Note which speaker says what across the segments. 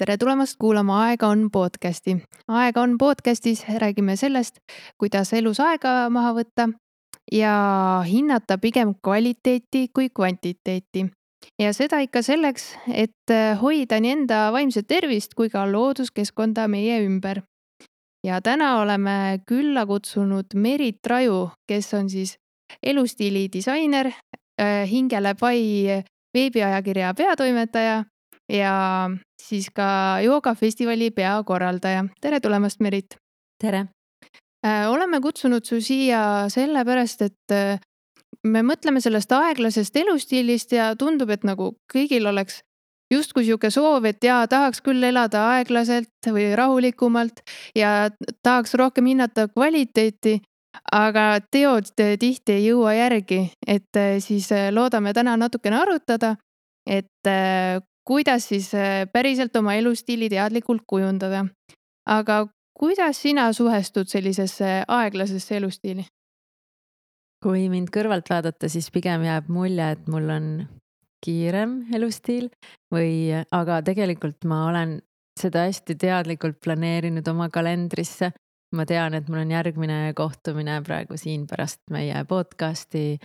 Speaker 1: tere tulemast kuulama Aega on podcasti. aega on podcastis räägime sellest, kuidas elus aega maha võtta ja hinnata pigem kvaliteeti kui kvantiteeti. ja seda ikka selleks, et hoida nii enda vaimset tervist kui ka looduskeskkonda meie ümber. ja täna oleme külla kutsunud Merit Raju, kes on siis elustiili disainer, Hingele Pai veebiajakirja peatoimetaja ja siis ka joogafestivali peakorraldaja. tere tulemast, Merit!
Speaker 2: tere!
Speaker 1: Äh, oleme kutsunud su siia sellepärast, et äh, me mõtleme sellest aeglasest elustiilist ja tundub, et nagu kõigil oleks justkui sihuke soov, et jaa, tahaks küll elada aeglaselt või rahulikumalt ja tahaks rohkem hinnata kvaliteeti, aga teod tihti ei jõua järgi, et äh, siis loodame täna natukene arutada, et kuidas siis äh, päriselt oma elustiili teadlikult kujundada. aga kuidas sina suhestud sellisesse aeglasesse elustiili?
Speaker 2: kui mind kõrvalt vaadata, siis pigem jääb mulje, et mul on kiirem elustiil või, aga tegelikult ma olen seda hästi teadlikult planeerinud oma kalendrisse. ma tean, et mul on järgmine kohtumine praegu siin pärast meie podcast'i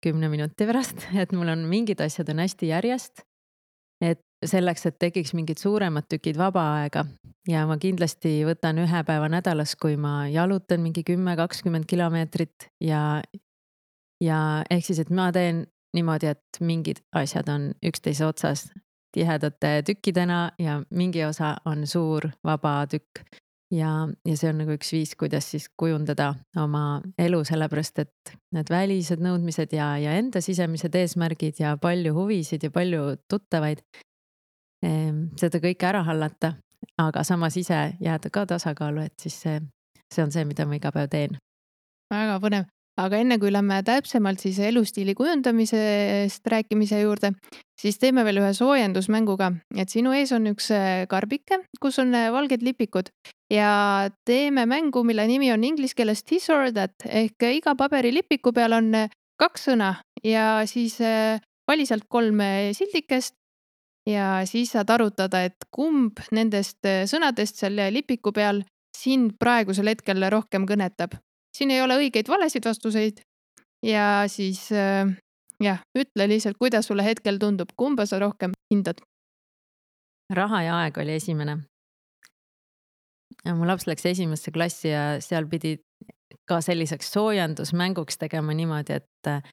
Speaker 2: kümne minuti pärast, et mul on mingid asjad on hästi järjest et selleks, et tekiks mingid suuremad tükid vaba aega ja ma kindlasti võtan ühe päeva nädalas, kui ma jalutan mingi kümme, kakskümmend kilomeetrit ja, ja ehk siis, et ma teen niimoodi, et mingid asjad on üksteise otsas tihedate tükkidena ja mingi osa on suur vaba tükk. ja, ja see on nagu üks viis, kuidas siis kujundada oma elu, sellepärast et need välised nõudmised ja, ja enda sisemised eesmärgid ja palju huvisid ja palju tuttavaid seda kõike ära hallata, aga samas ise jääda ka tasakaalu, et siis see, see on see, mida ma iga päev teen.
Speaker 1: väga põnev, aga enne kui lähme täpsemalt siis elustiili kujundamisest rääkimise juurde, siis teeme veel ühe soojendusmängu ka, et sinu ees on üks äh, karbike, kus on äh, valged lipikud. Ja teeme mängu, mille nimi on inglise keeles this or that ehk iga paberilipiku peal on äh, kaks sõna. Ja siis vali sealt kolm sildikest ja siis saad arutada, et kumb nendest äh, sõnadest selle lipiku peal sind praegusel hetkel rohkem kõnetab. siin ei ole õigeid-valesid vastuseid. ja siis äh, jah, ütle lihtsalt, kuidas sulle hetkel tundub, kumba sa rohkem hindad?
Speaker 2: raha ja aeg oli esimene. mu laps läks esimesse klassi ja seal pidi ka selliseks soojendusmänguks tegema niimoodi, et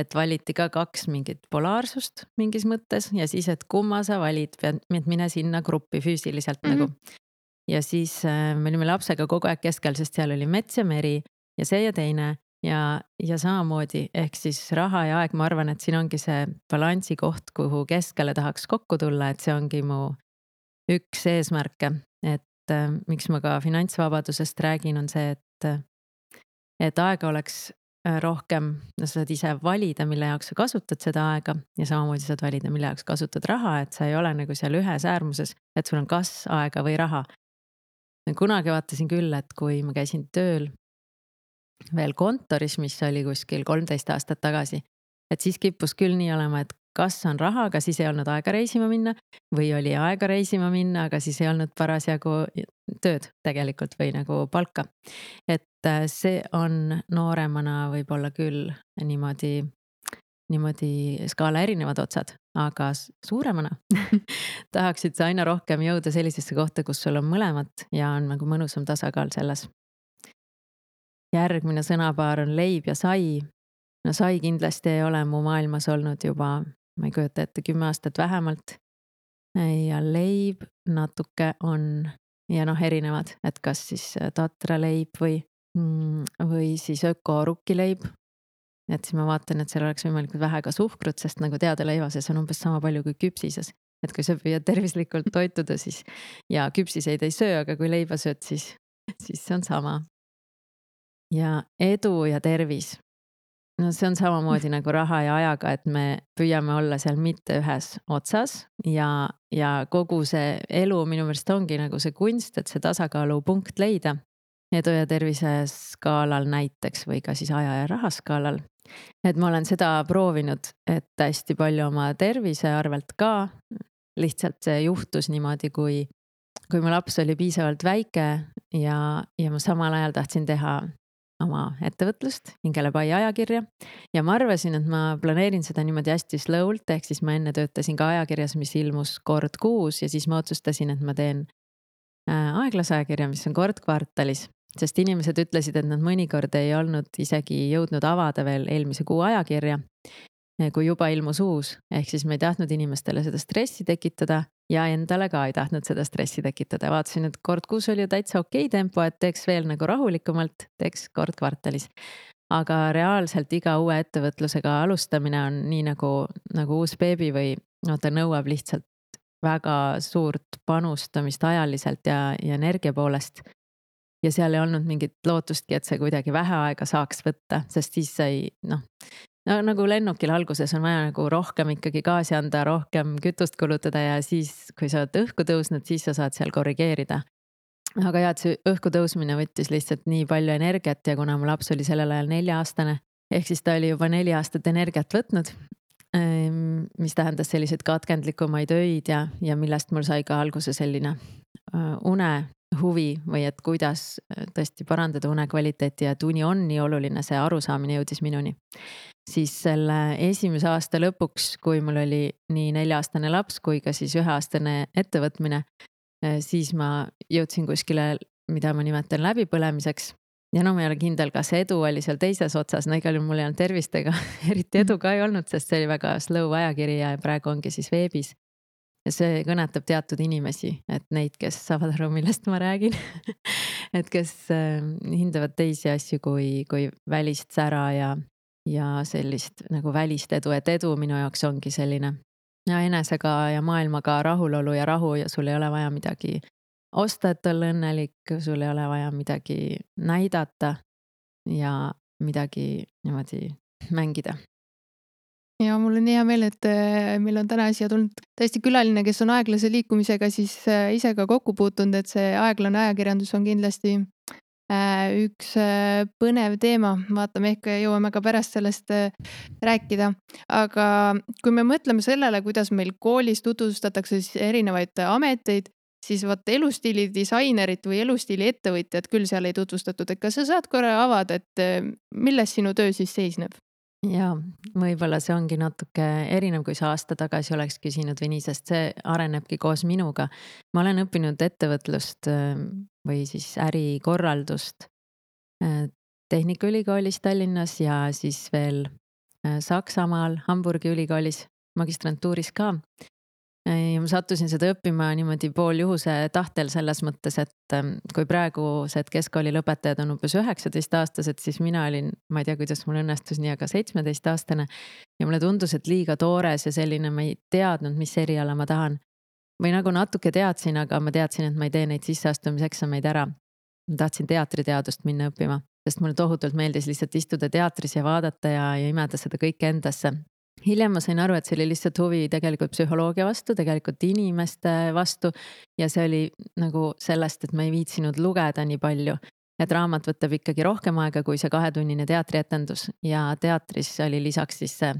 Speaker 2: et valiti ka kaks mingit polaarsust mingis mõttes ja siis, et kumma sa valid, pead, mine sinna gruppi füüsiliselt mm -hmm. nagu. ja siis äh, me olime lapsega kogu aeg keskel, sest seal oli mets ja meri ja see ja teine ja, ja samamoodi ehk siis raha ja aeg, ma arvan, et siin ongi see balansi koht, kuhu keskele tahaks kokku tulla, et see ongi mu üks eesmärke, et äh, miks ma ka finantsvabadusest räägin, on see, et et aega oleks Äh, rohkem, sa saad ise valida, mille jaoks sa kasutad seda aega ja samamoodi saad valida, mille jaoks kasutad raha, et sa ei ole nagu seal ühes äärmuses, et sul on kas aega või raha. kunagi vaatasin küll, et kui ma käisin tööl veel kontoris, mis oli kuskil kolmteist aastat tagasi, et siis kippus küll nii olema, et kas on raha, aga siis ei olnud aega reisima minna või oli aega reisima minna, aga siis ei olnud parasjagu tööd tegelikult või nagu palka. et see on nooremana võib-olla küll niimoodi, niimoodi skaala erinevad otsad, aga suuremana tahaksid sa aina rohkem jõuda sellisesse kohta, kus sul on mõlemat ja on nagu mõnusam tasakaal selles. järgmine sõnapaar on leib ja sai no sai kindlasti ei ole mu maailmas olnud juba ma ei kujuta ette, kümme aastat vähemalt. ja leib natuke on ja noh, erinevad, et kas siis äh, tatraleib või, või siis ökorukkileib. et siis ma vaatan, et seal oleks võimalikult vähe ka suhkrut, sest nagu teada, leiva sees on umbes sama palju kui küpsises. et kui sa püüad tervislikult toituda, siis ja küpsiseid ei söö, aga kui leiba sööd, siis, siis see on sama. ja edu ja tervis no see on samamoodi nagu raha ja ajaga, et me püüame olla seal mitte ühes otsas ja, ja kogu see elu minu meelest ongi nagu see kunst, et see tasakaalupunkt leida. Edu ja tervise skaalal näiteks või ka siis aja ja raha skaalal. et ma olen seda proovinud, et hästi palju oma tervise arvelt ka lihtsalt see juhtus niimoodi, kui, kui mu laps oli piisavalt väike ja, ja ma samal ajal tahtsin teha oma ettevõtlust, Hingelepai ajakirja. ja ma arvasin, et ma planeerin seda niimoodi hästi slow'lt, ehk siis ma enne töötasin ka ajakirjas, mis ilmus kord kuus ja siis ma otsustasin, et ma teen äh, aeglase ajakirja, mis on kord kvartalis. Sest inimesed ütlesid, et nad mõnikord ei olnud isegi jõudnud avada veel eelmise kuu ajakirja kui juba ilmus uus, ehk siis ma ei tahtnud inimestele seda stressi tekitada ja endale ka ei tahtnud seda stressi tekitada. vaatasin, et kord kuus oli ju täitsa okei tempo, et teeks veel nagu rahulikumalt, teeks kord kvartalis. aga reaalselt iga uue ettevõtlusega alustamine on nii nagu, nagu uus beebi või no ta nõuab lihtsalt väga suurt panustamist ajaliselt ja, ja energia poolest ja seal ei olnud mingit lootustki, et see kuidagi vähe aega saaks võtta, sest siis sai noh, no nagu lennukil alguses on vaja nagu rohkem ikkagi gaasi anda, rohkem kütust kulutada ja siis, kui sa oled õhku tõusnud, siis sa saad seal korrigeerida. aga jah, et see õhku tõusmine võttis lihtsalt nii palju energiat ja kuna mu laps oli sellel ajal nelja-aastane, ehk siis ta oli juba neli aastat energiat võtnud. Ehm, mis tähendas selliseid katkendlikumaid öid ja, ja millest mul sai ka alguse selline äh, une huvi või et kuidas äh, tõesti parandada unekvaliteeti ja et uni on nii oluline, see arusaamine jõudis minuni. siis selle esimese aasta lõpuks, kui mul oli nii nelja-aastane laps kui ka siis üheaastane ettevõtmine, äh, siis ma jõudsin kuskile, mida ma nimetan läbipõlemiseks. ja no ma ei ole kindel, kas edu oli seal teises otsas, no igal juhul mul ei olnud tervist ega eriti edu ka ei olnud, sest see oli väga slow ajakiri ja praegu ongi siis veebis ja see kõnetab teatud inimesi, et neid, kes saavad aru, millest ma räägin. Et kes ähm, hindavad teisi asju kui, kui välist sära ja, ja sellist nagu välist edu, et edu minu jaoks ongi selline ja enesega ja maailmaga rahulolu ja rahu ja sul ei ole vaja midagi osta, et olla õnnelik, sul ei ole vaja midagi näidata ja midagi niimoodi mängida
Speaker 1: ja mul on hea meel, et äh, meil on täna siia tulnud tõesti külaline, kes on aeglase liikumisega siis äh, ise ka kokku puutunud, et see aeglane ajakirjandus on kindlasti äh, üks põnev teema, vaatame, ehk jõuame ka pärast sellest rääkida. aga kui me mõtleme sellele, kuidas meil koolis tutvustatakse siis erinevaid ameteid, siis vot elustiili disainerit või elustiili ettevõtjat küll seal ei tutvustatud, et kas sa saad korra avada, et milles sinu töö siis seisneb?
Speaker 2: Ja võib-olla see ongi natuke erinev, kui sa aasta tagasi oleks küsinud või nii, sest see arenebki koos minuga. ma olen õppinud ettevõtlust äh, või siis ärikorraldust äh, Tehnikaülikoolis Tallinnas ja siis veel äh, Saksamaal Hamburgi ülikoolis magistrantuuris ka ja ma sattusin seda õppima niimoodi pooljuhuse tahtel selles mõttes, et ähm, kui praegused keskkooli lõpetajad on umbes üheksateistaastased, siis mina olin, ma ei tea, kuidas mul õnnestus nii, aga seitsmeteistaastane. ja mulle tundus, et liiga toores ja selline, ma ei teadnud, mis eriala ma tahan. või nagu natuke teadsin, aga ma teadsin, et ma ei tee neid sisseastumiseksameid ära. ma tahtsin teatriteadust minna õppima, sest mulle tohutult meeldis lihtsalt istuda teatris ja vaadata ja, ja imeda seda kõike endasse hiljem ma sain aru, et see oli lihtsalt huvi tegelikult psühholoogia vastu, tegelikult inimeste vastu. ja see oli nagu sellest, et ma ei viitsinud lugeda nii palju. et raamat võtab ikkagi rohkem aega kui see kahetunnine teatrietendus ja teatris oli lisaks siis see,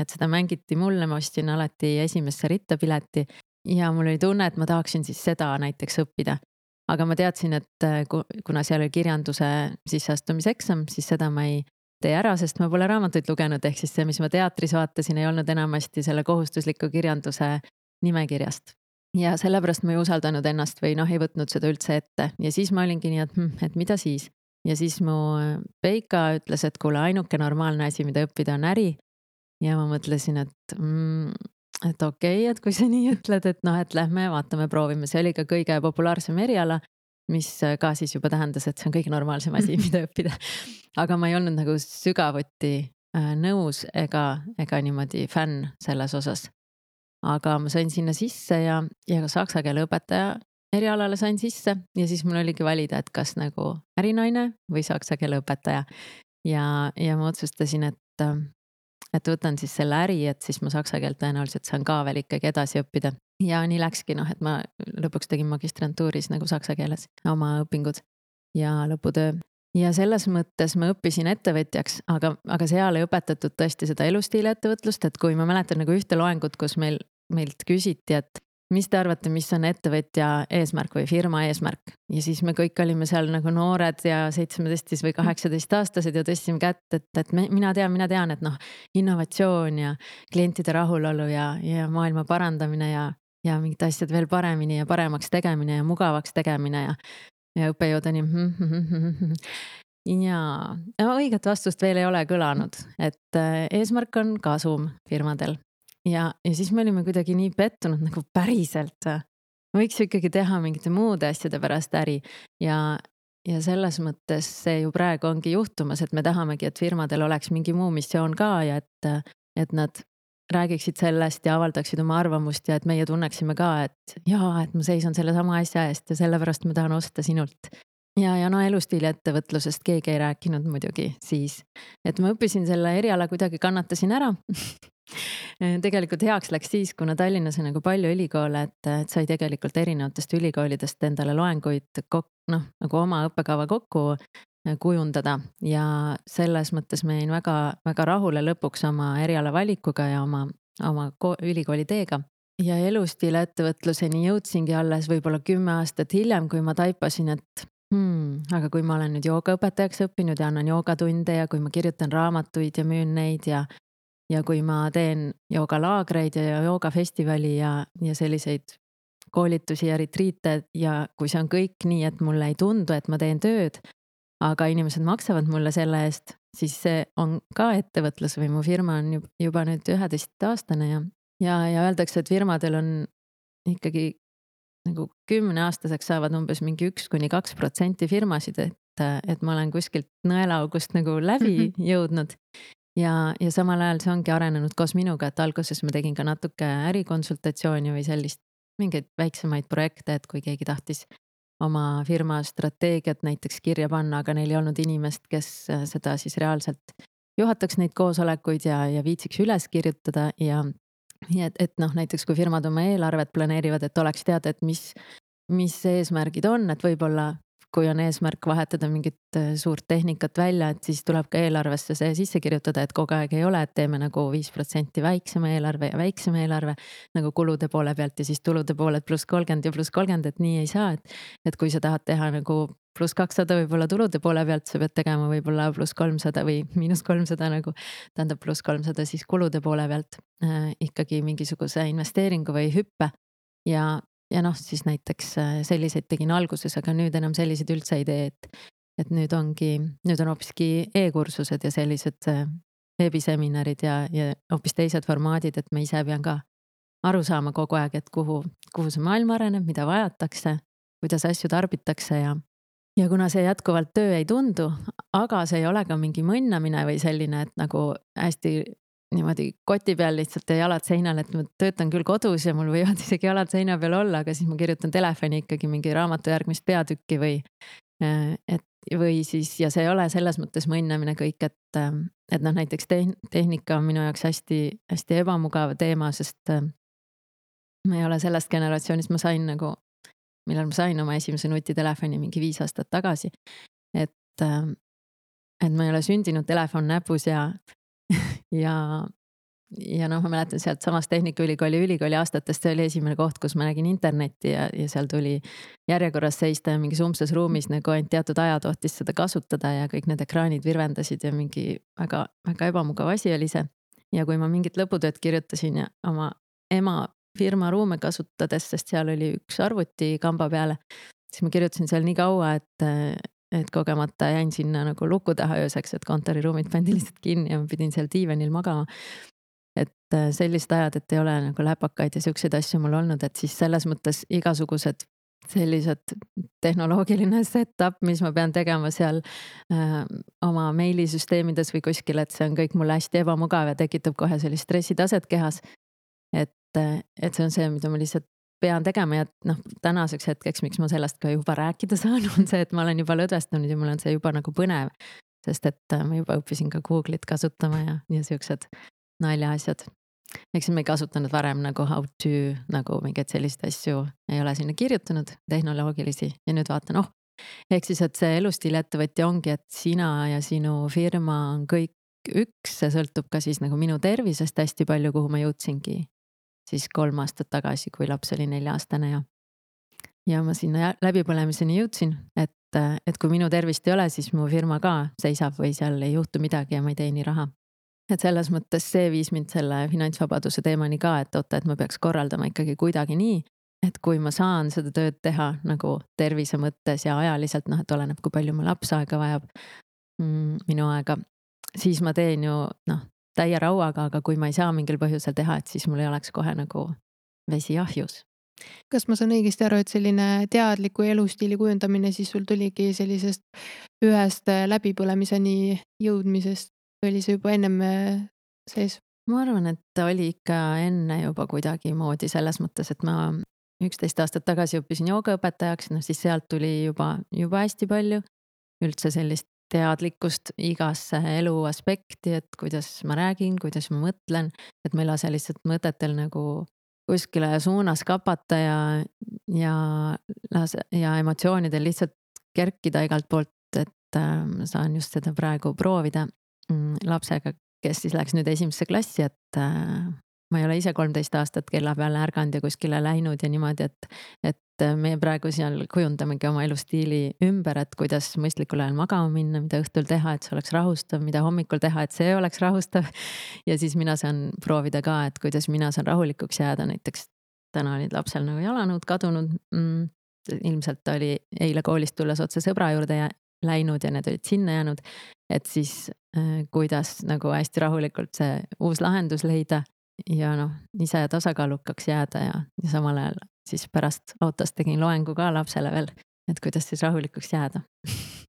Speaker 2: et seda mängiti mulle, ma ostsin alati esimesse ritta pileti ja mul oli tunne, et ma tahaksin siis seda näiteks õppida aga ma teadsin, et kuna seal oli kirjanduse sisseastumiseksam, siis seda ma ei tee ära, sest ma pole raamatuid lugenud, ehk siis see, mis ma teatris vaatasin, ei olnud enamasti selle kohustusliku kirjanduse nimekirjast. ja sellepärast ma ei usaldanud ennast või noh, ei võtnud seda üldse ette ja siis ma olingi nii, et hm, et mida siis. ja siis mu Peika ütles, et kuule, ainuke normaalne asi, mida õppida, on äri. ja ma mõtlesin, et mm, et okei okay,, et kui sa nii ütled, et noh, et lähme vaatame, proovime, see oli ka kõige populaarsem eriala mis äh, ka siis juba tähendas, et see on kõige normaalsem asi, mida õppida. aga ma ei olnud nagu sügavuti äh, nõus ega, ega niimoodi fänn selles osas. aga ma sain sinna sisse ja, ja ka saksa keele õpetaja erialale sain sisse ja siis mul oligi valida, et kas nagu ärinaine või saksa keele õpetaja. ja, ja ma otsustasin, et, äh, et võtan siis selle äri, et siis ma saksa keelt tõenäoliselt saan ka veel ikkagi edasi õppida ja nii läkski noh, et ma lõpuks tegin magistrantuuris nagu saksa keeles oma õpingud ja lõputöö. ja selles mõttes ma õppisin ettevõtjaks, aga, aga seal ei õpetatud tõesti seda elustiili ettevõtlust, et kui ma mäletan nagu ühte loengut, kus meil meilt küsiti, et mis te arvate, mis on ettevõtja eesmärk või firma eesmärk? ja siis me kõik olime seal nagu noored ja seitsmeteistkümnes või kaheksateistaastased ja tõstsime kätt, et, et me, mina tean, mina tean, et noh, innovatsioon ja klientide rahulolu ja, ja maailma parandamine ja, ja mingid asjad veel paremini ja paremaks tegemine ja mugavaks tegemine ja, ja õppejõud on. -hmm. ja õiget vastust veel ei ole kõlanud, et äh, eesmärk on kasum firmadel ja, ja siis me olime kuidagi nii pettunud nagu päriselt või? võiks ju ikkagi teha mingite muude asjade pärast äri ja, ja selles mõttes see ju praegu ongi juhtumas, et me tahamegi, et firmadel oleks mingi muu missioon ka ja et, et nad räägiksid sellest ja avaldaksid oma arvamust ja et meie tunneksime ka, et jaa, et ma seisan sellesama asja eest ja sellepärast ma tahan osta sinult. ja, ja no elustiili ettevõtlusest keegi ei rääkinud muidugi siis, et ma õppisin selle eriala kuidagi kannatasin ära. Tegelikult heaks läks siis, kuna Tallinnas on nagu palju ülikoole, et, et sai tegelikult erinevatest ülikoolidest endale loenguid noh, nagu oma õppekava kokku kujundada ja selles mõttes ma jäin väga-väga rahule lõpuks oma eriala valikuga ja oma, oma ülikooli teega. ja elustiili ettevõtluseni jõudsingi alles võib-olla kümme aastat hiljem, kui ma taipasin, et hmm, aga kui ma olen nüüd joogaõpetajaks õppinud ja annan joogatunde ja kui ma kirjutan raamatuid ja müün neid ja ja kui ma teen joogalaagreid ja joogafestivali ja, ja selliseid koolitusi ja retriite ja kui see on kõik nii, et mulle ei tundu, et ma teen tööd, aga inimesed maksavad mulle selle eest, siis see on ka ettevõtlus või mu firma on juba nüüd üheteistaastane ja, ja, ja öeldakse, et firmadel on ikkagi nagu kümneaastaseks saavad umbes mingi üks kuni kaks protsenti firmasid, et, et ma olen kuskilt nõelaaugust nagu läbi -hmm. jõudnud ja, ja samal ajal see ongi arenenud koos minuga, et alguses ma tegin ka natuke ärikonsultatsiooni või sellist, mingeid väiksemaid projekte, et kui keegi tahtis oma firma strateegiat näiteks kirja panna, aga neil ei olnud inimest, kes äh, seda siis reaalselt juhataks neid koosolekuid ja, ja viitsiks üles kirjutada ja. ja et, et noh, näiteks kui firmad oma eelarvet planeerivad, et oleks teada, et mis, mis eesmärgid on, et võib-olla kui on eesmärk vahetada mingit äh, suurt tehnikat välja, et siis tuleb ka eelarvesse see sisse kirjutada, et kogu aeg ei ole, et teeme nagu viis protsenti väiksema eelarve ja väiksema eelarve nagu kulude poole pealt ja siis tulude pooled pluss kolmkümmend ja pluss kolmkümmend, et nii ei saa, et. et kui sa tahad teha nagu pluss kakssada võib-olla tulude poole pealt, sa pead tegema võib-olla pluss kolmsada või miinus kolmsada nagu. tähendab pluss kolmsada siis kulude poole pealt äh, ikkagi mingisuguse investeeringu või hüppe ja, ja noh, siis näiteks äh, selliseid tegin alguses, aga nüüd enam selliseid üldse ei tee, et. et nüüd ongi, nüüd on hoopiski e-kursused ja sellised äh, veebiseminarid ja, ja hoopis teised formaadid, et ma ise pean ka aru saama kogu aeg, et kuhu, kuhu see maailm areneb, mida vajatakse, kuidas asju tarbitakse ja. ja kuna see jätkuvalt töö ei tundu, aga see ei ole ka mingi mõnnamine või selline, et nagu hästi niimoodi koti peal lihtsalt ja jalad seinal, et ma töötan küll kodus ja mul võivad isegi jalad seina peal olla, aga siis ma kirjutan telefoni ikkagi mingi raamatu järgmist peatükki või. Äh, et või siis ja see ei ole selles mõttes mõnnamine kõik, et, äh, et noh, näiteks tehnika on minu jaoks hästi-hästi ebamugav teema, sest. Äh, ma ei ole sellest generatsioonist, ma sain nagu, millal ma sain oma esimese nutitelefoni mingi viis aastat tagasi. et, et ma ei ole sündinud telefon näpus ja ja, ja noh, ma mäletan sealtsamast Tehnikaülikooli ülikooli aastatest, see oli esimene koht, kus ma nägin internetti ja, ja seal tuli järjekorras seista ja mingis umbses ruumis nagu ainult teatud aja tohtis seda kasutada ja kõik need ekraanid virvendasid ja mingi väga, väga ebamugav asi oli see. ja kui ma mingit lõputööd kirjutasin ja oma ema firma ruume kasutades, sest seal oli üks arvuti kamba peale, siis ma kirjutasin seal nii kaua, et et kogemata jäin sinna nagu luku taha ööseks, et kontoriruumid pandi lihtsalt kinni ja ma pidin seal diivanil magama. et äh, sellised ajad, et ei ole nagu läpakaid ja siukseid asju mul olnud, et siis selles mõttes igasugused sellised tehnoloogiline setup, mis ma pean tegema seal äh, oma meilisüsteemides või kuskil, et see on kõik mulle hästi ebamugav ja tekitab kohe sellist stressitaset kehas. et, äh, et see on see, mida ma lihtsalt pean tegema ja noh, tänaseks hetkeks, miks ma sellest ka juba rääkida saan, on see, et ma olen juba lõdvestunud ja mul on see juba nagu põnev. sest et äh, ma juba õppisin ka Google'it kasutama ja, ja siuksed naljaasjad. eks ma ei kasutanud varem nagu how to nagu mingeid selliseid asju ei ole sinna kirjutanud, tehnoloogilisi ja nüüd vaatan, oh. ehk siis, et see elustiiliettevõtja ongi, et sina ja sinu firma on kõik üks, see sõltub ka siis nagu minu tervisest hästi palju, kuhu ma jõudsingi siis kolm aastat tagasi, kui laps oli nelja-aastane ja ja ma sinna läbipõlemiseni jõudsin, et, et kui minu tervist ei ole, siis mu firma ka seisab või seal ei juhtu midagi ja ma ei teeni raha. et selles mõttes see viis mind selle finantsvabaduse teemani ka, et oota, et ma peaks korraldama ikkagi kuidagi nii, et kui ma saan seda tööd teha nagu tervise mõttes ja ajaliselt, noh, et oleneb, kui palju mu laps aega vajab mm,, minu aega, siis ma teen ju noh, täie rauaga, aga kui ma ei saa mingil põhjusel teha, et siis mul ei oleks kohe nagu vesi ahjus
Speaker 1: kas ma saan õigesti aru, et selline teadliku elustiili kujundamine siis sul tuligi sellisest ühest äh, läbipõlemiseni jõudmisest või oli see juba ennem äh, sees?
Speaker 2: ma arvan, et ta oli ikka enne juba kuidagimoodi selles mõttes, et ma üksteist aastat tagasi õppisin joogaõpetajaks, noh siis sealt tuli juba, juba hästi palju üldse sellist teadlikkust igasse elu aspekti, et kuidas ma räägin, kuidas ma mõtlen, et ma ei lase lihtsalt mõtetel nagu kuskile suunas kapata ja, ja lase ja emotsioonidel lihtsalt kerkida igalt poolt, et äh, saan just seda praegu proovida mm, lapsega, kes siis läks nüüd esimesse klassi, et äh, ma ei ole ise kolmteist aastat kella peale ärganud ja kuskile läinud ja niimoodi, et, et me praegu seal kujundamegi oma elustiili ümber, et kuidas mõistlikul ajal magama minna, mida õhtul teha, et see oleks rahustav, mida hommikul teha, et see oleks rahustav. ja siis mina saan proovida ka, et kuidas mina saan rahulikuks jääda, näiteks täna olid lapsel nagu jalanõud kadunud mm,. ilmselt oli eile koolist tulles otse sõbra juurde ja läinud ja need olid sinna jäänud. et siis äh, kuidas nagu hästi rahulikult see uus lahendus leida ja noh, ise tasakaalukaks jääda ja, ja samal ajal siis pärast autos tegin loengu ka lapsele veel, et kuidas siis rahulikuks jääda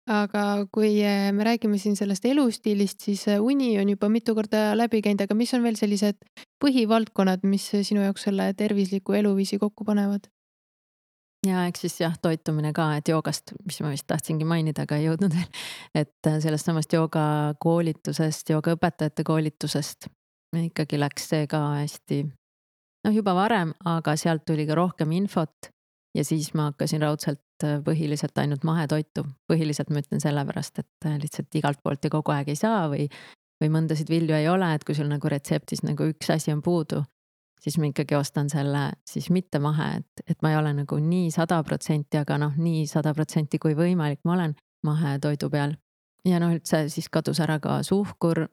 Speaker 1: aga kui eh, me räägime siin sellest elustiilist, siis eh, uni on juba mitu korda läbi käinud, aga mis on veel sellised põhivaldkonnad, mis sinu jaoks selle tervisliku eluviisi kokku panevad?
Speaker 2: ja eks siis jah, toitumine ka, et joogast, mis ma vist tahtsingi mainida, aga ei jõudnud veel. et eh, sellest samast joogakoolitusest, joogaõpetajate koolitusest ikkagi läks see ka hästi, noh juba varem, aga sealt tuli ka rohkem infot. ja siis ma hakkasin raudselt äh, põhiliselt ainult mahetoitu, põhiliselt ma ütlen sellepärast, et äh, lihtsalt igalt poolt ja kogu aeg ei saa või, või mõndasid vilju ei ole, et kui sul nagu retseptis nagu üks asi on puudu, siis ma ikkagi ostan selle siis mitte mahe, et, et ma ei ole nagu nii sada protsenti, aga noh, nii sada protsenti kui võimalik ma olen mahetoidu peal. ja noh, üldse siis kadus ära ka suhkur,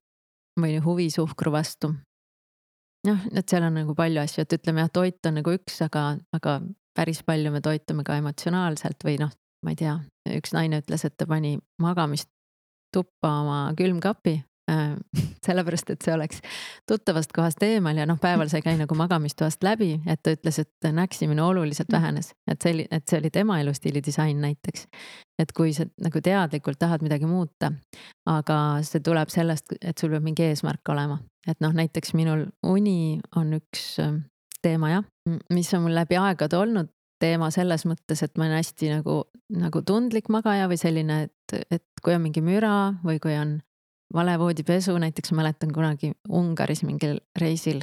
Speaker 2: või huvi suhkru vastu. Noh, et seal on nagu palju asju, et ütleme jah, toit on nagu üks, aga, aga päris palju me toitume ka emotsionaalselt või noh, ma ei tea, üks naine ütles, et ta pani magamist tuppa oma külmkapi sellepärast, et see oleks tuttavast kohast eemal ja noh, päeval sa ei käi nagu magamistoast läbi, et ta ütles, et näksimine oluliselt mm. vähenes, et see oli, et see oli tema elustiili disain näiteks. et kui sa nagu teadlikult tahad midagi muuta, aga see tuleb sellest, et sul peab mingi eesmärk olema, et noh, näiteks minul uni on üks äh, teema jah, mis on mul läbi aegade olnud teema selles mõttes, et ma olen hästi nagu, nagu tundlik magaja või selline, et, et kui on mingi müra või kui on valevoodipesu, näiteks mäletan kunagi Ungaris mingil reisil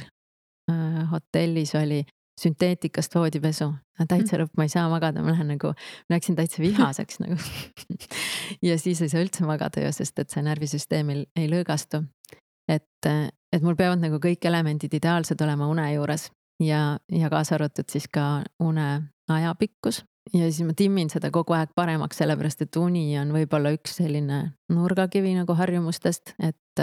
Speaker 2: äh, hotellis oli sünteetikast voodipesu. täitsa mm. lõpp, ma ei saa magada, ma lähen nagu, läksin täitsa vihaseks nagu ja siis ei saa üldse magada ju, sest et see närvisüsteem ei, ei lõõgastu. et, et mul peavad nagu kõik elemendid ideaalsed olema une juures ja, ja kaasa arvatud siis ka une ajapikkus ja siis ma timmin seda kogu aeg paremaks, sellepärast et uni on võib-olla üks selline nurgakivi nagu harjumustest, et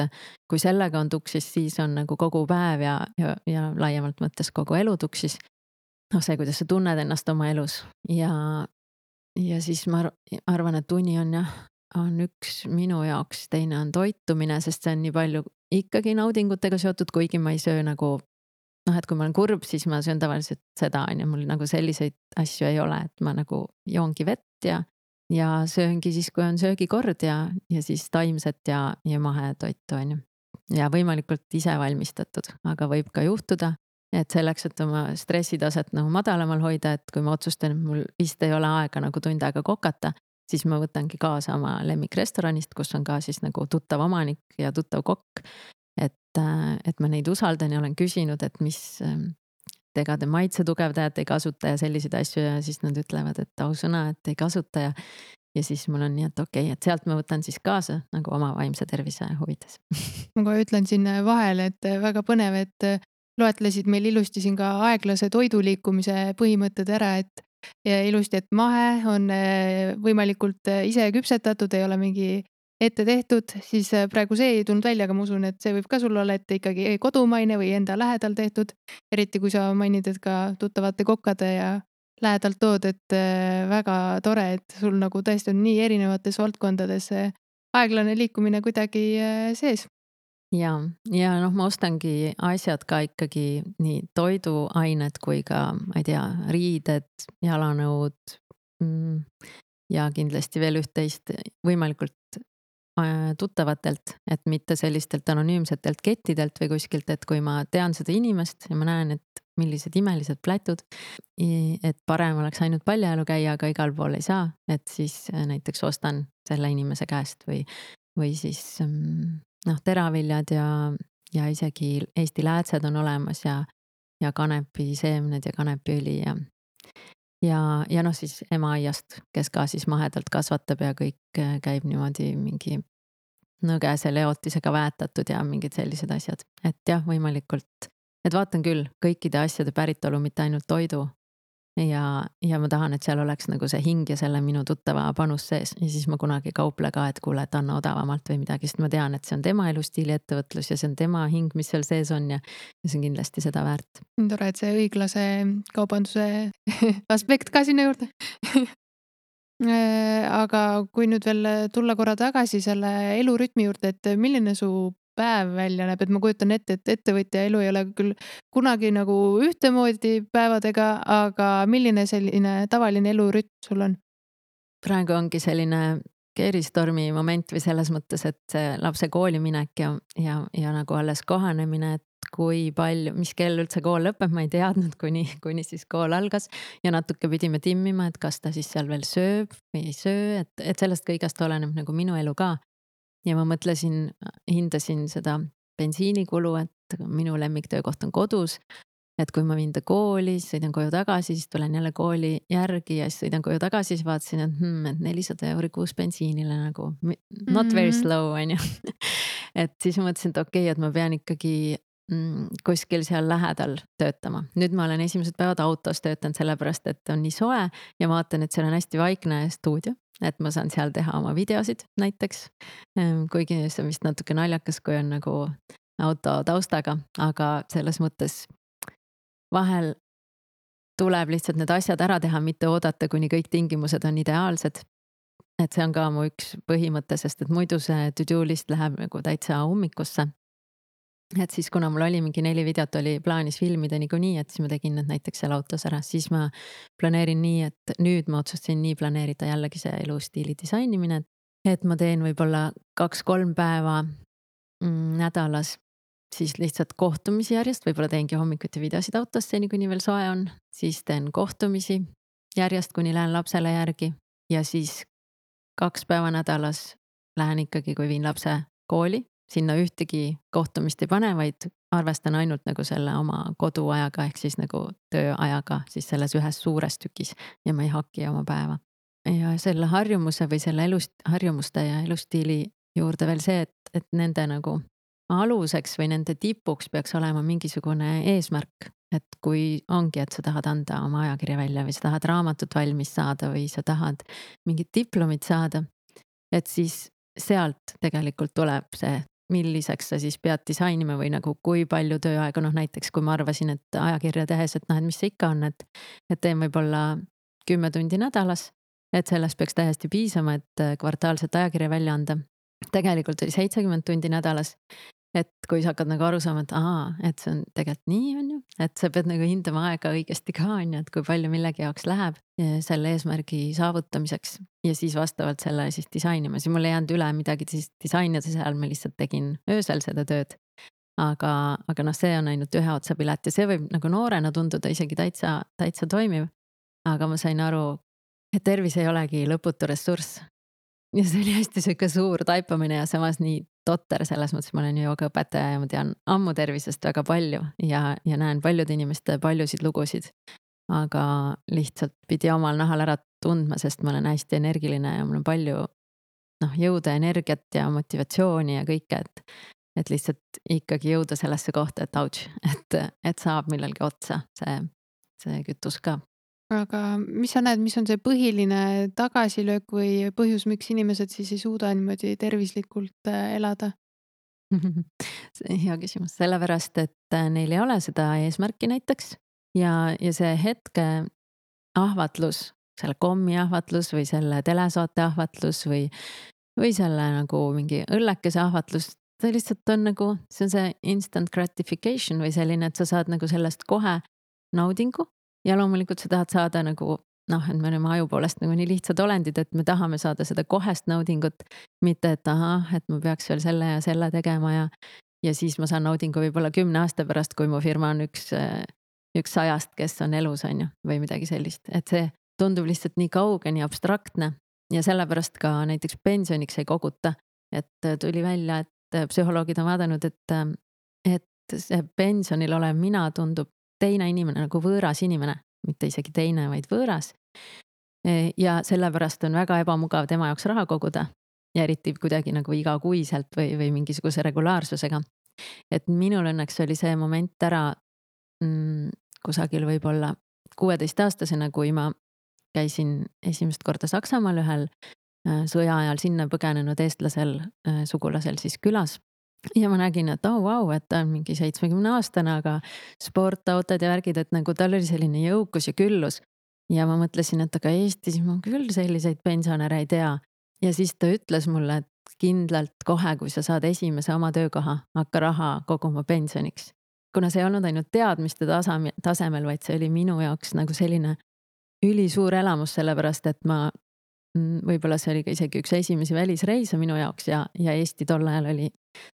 Speaker 2: kui sellega on tuksis, siis on nagu kogu päev ja, ja, ja laiemalt mõttes kogu elu tuksis. noh, see, kuidas sa tunned ennast oma elus ja, ja siis ma arvan, et uni on jah, on üks minu jaoks, teine on toitumine, sest see on nii palju ikkagi naudingutega seotud, kuigi ma ei söö nagu noh, et kui ma olen kurb, siis ma söön tavaliselt seda, on ju, mul nagu selliseid asju ei ole, et ma nagu joongi vett ja, ja sööngi siis, kui on söögikord ja, ja siis taimset ja, ja mahetoitu, on ju. ja võimalikult ise valmistatud, aga võib ka juhtuda, et selleks, et oma stressitaset nagu madalamal hoida, et kui ma otsustan, mul vist ei ole aega nagu tund aega kokata, siis ma võtangi kaasa oma lemmikrestoranist, kus on ka siis nagu tuttav omanik ja tuttav kokk äh, et ma neid usaldan ja olen küsinud, et mis, ähm, et ega te maitsetugevdajat ei kasuta ja selliseid asju ja siis nad ütlevad, et ausõna, et ei kasuta ja. ja siis mul on nii, et okei okay,, et sealt ma võtan siis kaasa nagu oma vaimse tervise huvides
Speaker 1: ma kohe ütlen siin vahele, et väga põnev, et loetlesid meil ilusti siin ka aeglase toiduliikumise põhimõtted ära, et ja ilusti, et mahe on äh, võimalikult äh, ise küpsetatud, ei ole mingi ette tehtud, siis äh, praegu see ei tulnud välja, aga ma usun, et see võib ka sul olla, et ikkagi kodumaine või enda lähedal tehtud. eriti kui sa mainid, et ka tuttavate kokkade ja lähedalt tood, et väga tore, et sul nagu tõesti on nii erinevates valdkondades aeglane liikumine kuidagi sees
Speaker 2: ja, ja noh, ma ostangi asjad ka ikkagi nii toiduained kui ka, ma ei tea, riided, jalanõud mm,. ja kindlasti veel üht-teist võimalikult äh, tuttavatelt, et mitte sellistelt anonüümsetelt kettidelt või kuskilt, et kui ma tean seda inimest ja ma näen, et millised imelised plätud. et parem oleks ainult paljajalu käia, aga igal pool ei saa, et siis äh, näiteks ostan selle inimese käest või, või siis mm, noh, teraviljad ja, ja isegi Eesti läätsed on olemas ja, ja kanepiseemned ja kanepiõli ja, ja, ja noh, siis emaaiast, kes ka siis mahedalt kasvatab ja kõik äh, käib niimoodi mingi nõgese leotisega väetatud ja mingid sellised asjad, et jah, võimalikult, et vaatan küll kõikide asjade päritolu, mitte ainult toidu, ja, ja ma tahan, et seal oleks nagu see hing ja selle minu tuttava panus sees ja siis ma kunagi ei kauple ka, et kuule, et anna odavamalt või midagi, sest ma tean, et see on tema elustiili ettevõtlus ja see on tema hing, mis seal sees on ja, ja see on kindlasti seda väärt.
Speaker 1: tore, et see õiglase kaubanduse aspekt ka sinna juurde äh, aga kui nüüd veel tulla korra tagasi selle elurütmi juurde, et milline su päev välja näeb, et ma kujutan ette, et ettevõtja elu ei ole küll kunagi nagu ühtemoodi päevadega, aga milline selline tavaline elurütm sul on?
Speaker 2: praegu ongi selline keeristormi moment või selles mõttes, et lapse kooli minek ja, ja, ja nagu alles kohanemine, et kui palju, mis kell üldse kool lõpeb, ma ei teadnud, kuni, kuni siis kool algas. ja natuke pidime timmima, et kas ta siis seal veel sööb või ei söö, et, et sellest kõigest oleneb nagu minu elu ka ja ma mõtlesin, hindasin seda bensiinikulu, et minu lemmiktöökoht on kodus. et kui ma viin ta kooli, siis sõidan koju tagasi, siis tulen jälle kooli järgi ja siis sõidan koju tagasi, siis vaatasin, et hmm, et nelisada euri kuus bensiinile nagu not very mm. slow on ju et siis mõtlesin, et okei okay,, et ma pean ikkagi mm, kuskil seal lähedal töötama. nüüd ma olen esimesed päevad autos töötanud sellepärast, et on nii soe ja vaatan, et seal on hästi vaikne stuudio et ma saan seal teha oma videosid näiteks. Ehm, kuigi see on vist natuke naljakas, kui on nagu auto taustaga, aga selles mõttes vahel tuleb lihtsalt need asjad ära teha, mitte oodata, kuni kõik tingimused on ideaalsed. et see on ka mu üks põhimõte, sest et muidu see to do list läheb nagu täitsa ummikusse et siis, kuna mul oli mingi neli videot oli plaanis filmida niikuinii, et siis ma tegin need näiteks seal autos ära, siis ma planeerin nii, et nüüd ma otsustasin nii planeerida jällegi see elustiili disainimine. et ma teen võib-olla kaks-kolm päeva mm, nädalas siis lihtsalt kohtumisi järjest, võib-olla teengi hommikuti videosid autos seni, kuni veel soe on, siis teen kohtumisi järjest, kuni lähen lapsele järgi. Ja siis kaks päeva nädalas lähen ikkagi, kui viin lapse kooli sinna ühtegi kohtumist ei pane, vaid arvestan ainult nagu selle oma koduajaga ehk siis nagu tööajaga siis selles ühes suures tükis ja ma ei haki oma päeva. ja selle harjumuse või selle elust, harjumuste ja elustiili juurde veel see, et, et nende nagu aluseks või nende tipuks peaks olema mingisugune eesmärk. et kui ongi, et sa tahad anda oma ajakirja välja või sa tahad raamatut valmis saada või sa tahad mingit diplomit saada, et siis sealt tegelikult tuleb see milliseks sa siis pead disainima või nagu kui palju tööaega, noh näiteks kui ma arvasin, et ajakirja tehes, et noh, et mis see ikka on, et, et teen võib-olla kümme tundi nädalas. et sellest peaks täiesti piisama, et kvartaalset ajakirja välja anda. tegelikult oli seitsekümmend tundi nädalas et kui sa hakkad nagu aru saama, et aa, et see on tegelikult nii, on ju, et sa pead nagu hindama aega õigesti ka, on ju, et kui palju millegi jaoks läheb selle eesmärgi saavutamiseks. ja siis vastavalt sellele siis disainima, siis mul ei jäänud üle midagi siis disainida seal, ma lihtsalt tegin öösel seda tööd. aga, aga noh, see on ainult ühe otsa pilet ja see võib nagu noorena tunduda isegi täitsa, täitsa toimiv. aga ma sain aru, et tervis ei olegi lõputu ressurss, ja see oli hästi sihuke suur taipamine ja samas nii totter selles mõttes, ma olen joogaõpetaja ja ma tean ammu tervisest väga palju ja, ja näen paljude inimeste paljusid lugusid. aga lihtsalt pidi omal nahal ära tundma, sest ma olen hästi energiline ja mul on palju noh, jõudu, energiat ja motivatsiooni ja kõike, et. et lihtsalt ikkagi jõuda sellesse kohta, et autš, et, et saab millalgi otsa see, see kütus ka.
Speaker 1: Aga mis sa näed, mis on see põhiline tagasilöök või põhjus, miks inimesed siis ei suuda niimoodi tervislikult äh, elada?
Speaker 2: hea küsimus, sellepärast et äh, neil ei ole seda eesmärki näiteks ja, ja see hetke ahvatlus, selle kommi ahvatlus või selle telesaate ahvatlus või, või selle nagu mingi õllekese ahvatlus, ta lihtsalt on nagu, see on see instant gratification või selline, et sa saad nagu sellest kohe naudingu ja loomulikult sa tahad saada nagu noh, et me oleme aju poolest nagu nii lihtsad olendid, et me tahame saada seda kohest naudingut, mitte et ahah, et ma peaks veel selle ja selle tegema ja ja siis ma saan naudingu võib-olla kümne aasta pärast, kui mu firma on üks, üks sajast, kes on elus, on ju, või midagi sellist, et see tundub lihtsalt nii kauge, nii abstraktne ja sellepärast ka näiteks pensioniks ei koguta. et tuli välja, et psühholoogid on vaadanud, et, et see pensionil olev mina tundub teine inimene nagu võõras inimene mitte isegi teine, vaid võõras. E, ja sellepärast on väga ebamugav tema jaoks raha koguda ja eriti kuidagi nagu igakuiselt või, või mingisuguse regulaarsusega. et minul õnneks oli see moment ära mm, kusagil võib-olla kuueteistaastasena, kui ma käisin esimest korda Saksamaal ühel äh, sõja ajal sinna põgenenud eestlasel, äh, sugulasel siis külas ja ma nägin, et oh vau wow,, et ta on mingi seitsmekümne aastane, aga sportautod ja värgid, et nagu tal oli selline jõukus ja küllus. ja ma mõtlesin, et aga Eestis ma küll selliseid pensionäre ei tea. ja siis ta ütles mulle, et kindlalt kohe, kui sa saad esimese oma töökoha, hakka raha koguma pensioniks. kuna see ei olnud ainult teadmiste taseme, tasemel, vaid see oli minu jaoks nagu selline ülisuur elamus, sellepärast et ma võib-olla see oli ka isegi üks esimesi välisreise minu jaoks ja, ja Eesti tol ajal oli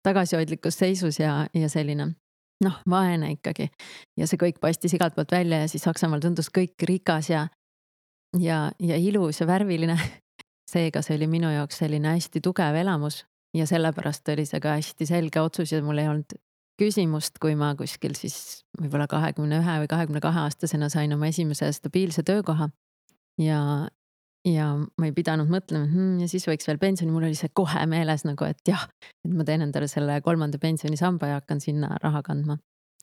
Speaker 2: tagasihoidlikus seisus ja, ja selline noh, vaene ikkagi. ja see kõik paistis igalt poolt välja ja siis Saksamaal tundus kõik rikas ja, ja, ja ilus ja värviline. seega see oli minu jaoks selline hästi tugev elamus ja sellepärast oli see ka hästi selge otsus ja mul ei olnud küsimust, kui ma kuskil siis võib-olla kahekümne ühe või kahekümne kahe aastasena sain oma esimese stabiilse töökoha. ja, ja ma ei pidanud mõtlema hm, ja siis võiks veel pensioni, mul oli see kohe meeles nagu, et jah, et ma teen endale selle kolmanda pensionisamba ja hakkan sinna raha kandma.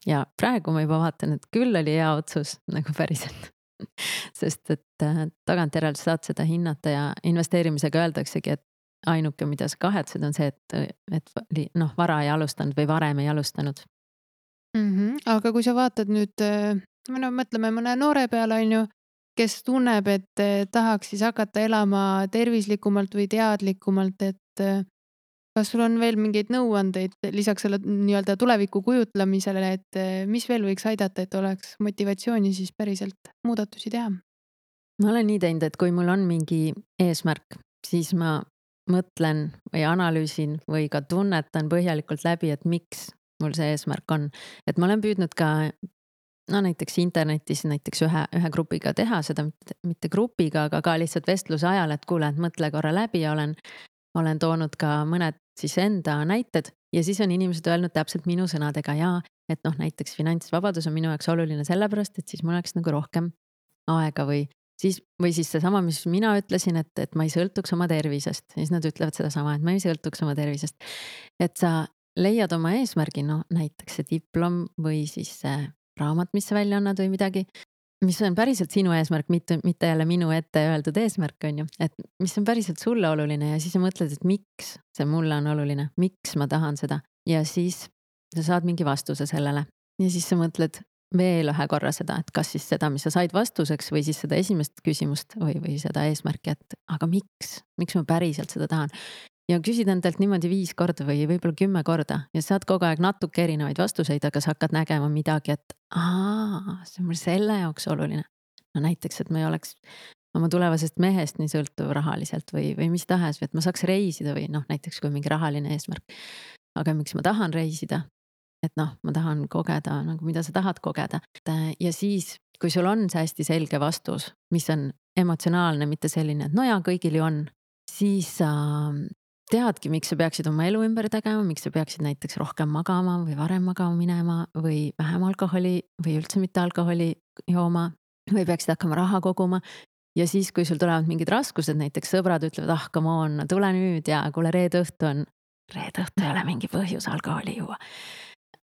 Speaker 2: ja praegu ma juba vaatan, et küll oli hea otsus nagu päriselt sest et äh, tagantjärele saad seda hinnata ja investeerimisega öeldaksegi, et ainuke, mida sa kahetsed, on see, et, et noh, vara ei alustanud või varem ei alustanud
Speaker 1: mm. -hmm. aga kui sa vaatad nüüd, äh, no mõtleme mõne noore peale, on ju kes tunneb, et eh, tahaks siis hakata elama tervislikumalt või teadlikumalt, et eh, kas sul on veel mingeid nõuandeid lisaks selle nii-öelda tuleviku kujutlemisele, et eh, mis veel võiks aidata, et oleks motivatsiooni siis päriselt muudatusi teha?
Speaker 2: ma olen nii teinud, et kui mul on mingi eesmärk, siis ma mõtlen või analüüsin või ka tunnetan põhjalikult läbi, et miks mul see eesmärk on. et ma olen püüdnud ka no näiteks internetis näiteks ühe, ühe grupiga teha seda, mitte grupiga, aga ka lihtsalt vestluse ajal, et kuule, et mõtle korra läbi ja olen, olen toonud ka mõned siis enda näited ja siis on inimesed öelnud täpselt minu sõnadega ja et noh, näiteks finantsvabadus on minu jaoks oluline sellepärast, et siis mul oleks nagu rohkem aega või siis, või siis seesama, mis mina ütlesin, et, et ma ei sõltuks oma tervisest, siis nad ütlevad sedasama, et ma ei sõltuks oma tervisest. et sa leiad oma eesmärgi, no näiteks see diplom või siis see raamat, mis sa välja annad või midagi, mis on päriselt sinu eesmärk, mitte, mitte jälle minu ette öeldud eesmärk, on ju, et mis on päriselt sulle oluline ja siis sa mõtled, et miks see mulle on oluline, miks ma tahan seda. Ja siis sa saad mingi vastuse sellele. Ja siis sa mõtled veel ühe korra seda, et kas siis seda, mis sa said vastuseks või siis seda esimest küsimust või, või seda eesmärki, et aga miks, miks ma päriselt seda tahan ja küsid endalt niimoodi viis korda või võib-olla kümme korda ja saad kogu aeg natuke erinevaid vastuseid, aga sa hakkad nägema midagi, et aa, see on mul selle jaoks oluline. no näiteks, et ma ei oleks oma tulevasest mehest nii sõltuv rahaliselt või, või mis tahes või et ma saaks reisida või noh, näiteks kui mingi rahaline eesmärk. aga miks ma tahan reisida? et noh, ma tahan kogeda nagu, mida sa tahad kogeda ja siis, kui sul on see hästi selge vastus, mis on emotsionaalne, mitte selline, et no jaa, kõigil ju on siis sa teadki, miks sa peaksid oma elu ümber tegema, miks sa peaksid näiteks rohkem magama või varem magama minema või vähem alkoholi või üldse mitte alkoholi jooma või peaksid hakkama raha koguma. ja siis, kui sul tulevad mingid raskused, näiteks sõbrad ütlevad, ah come on, tule nüüd ja kuule, reede õhtu on. reede õhtu ei ole mingi põhjus alkoholi juua.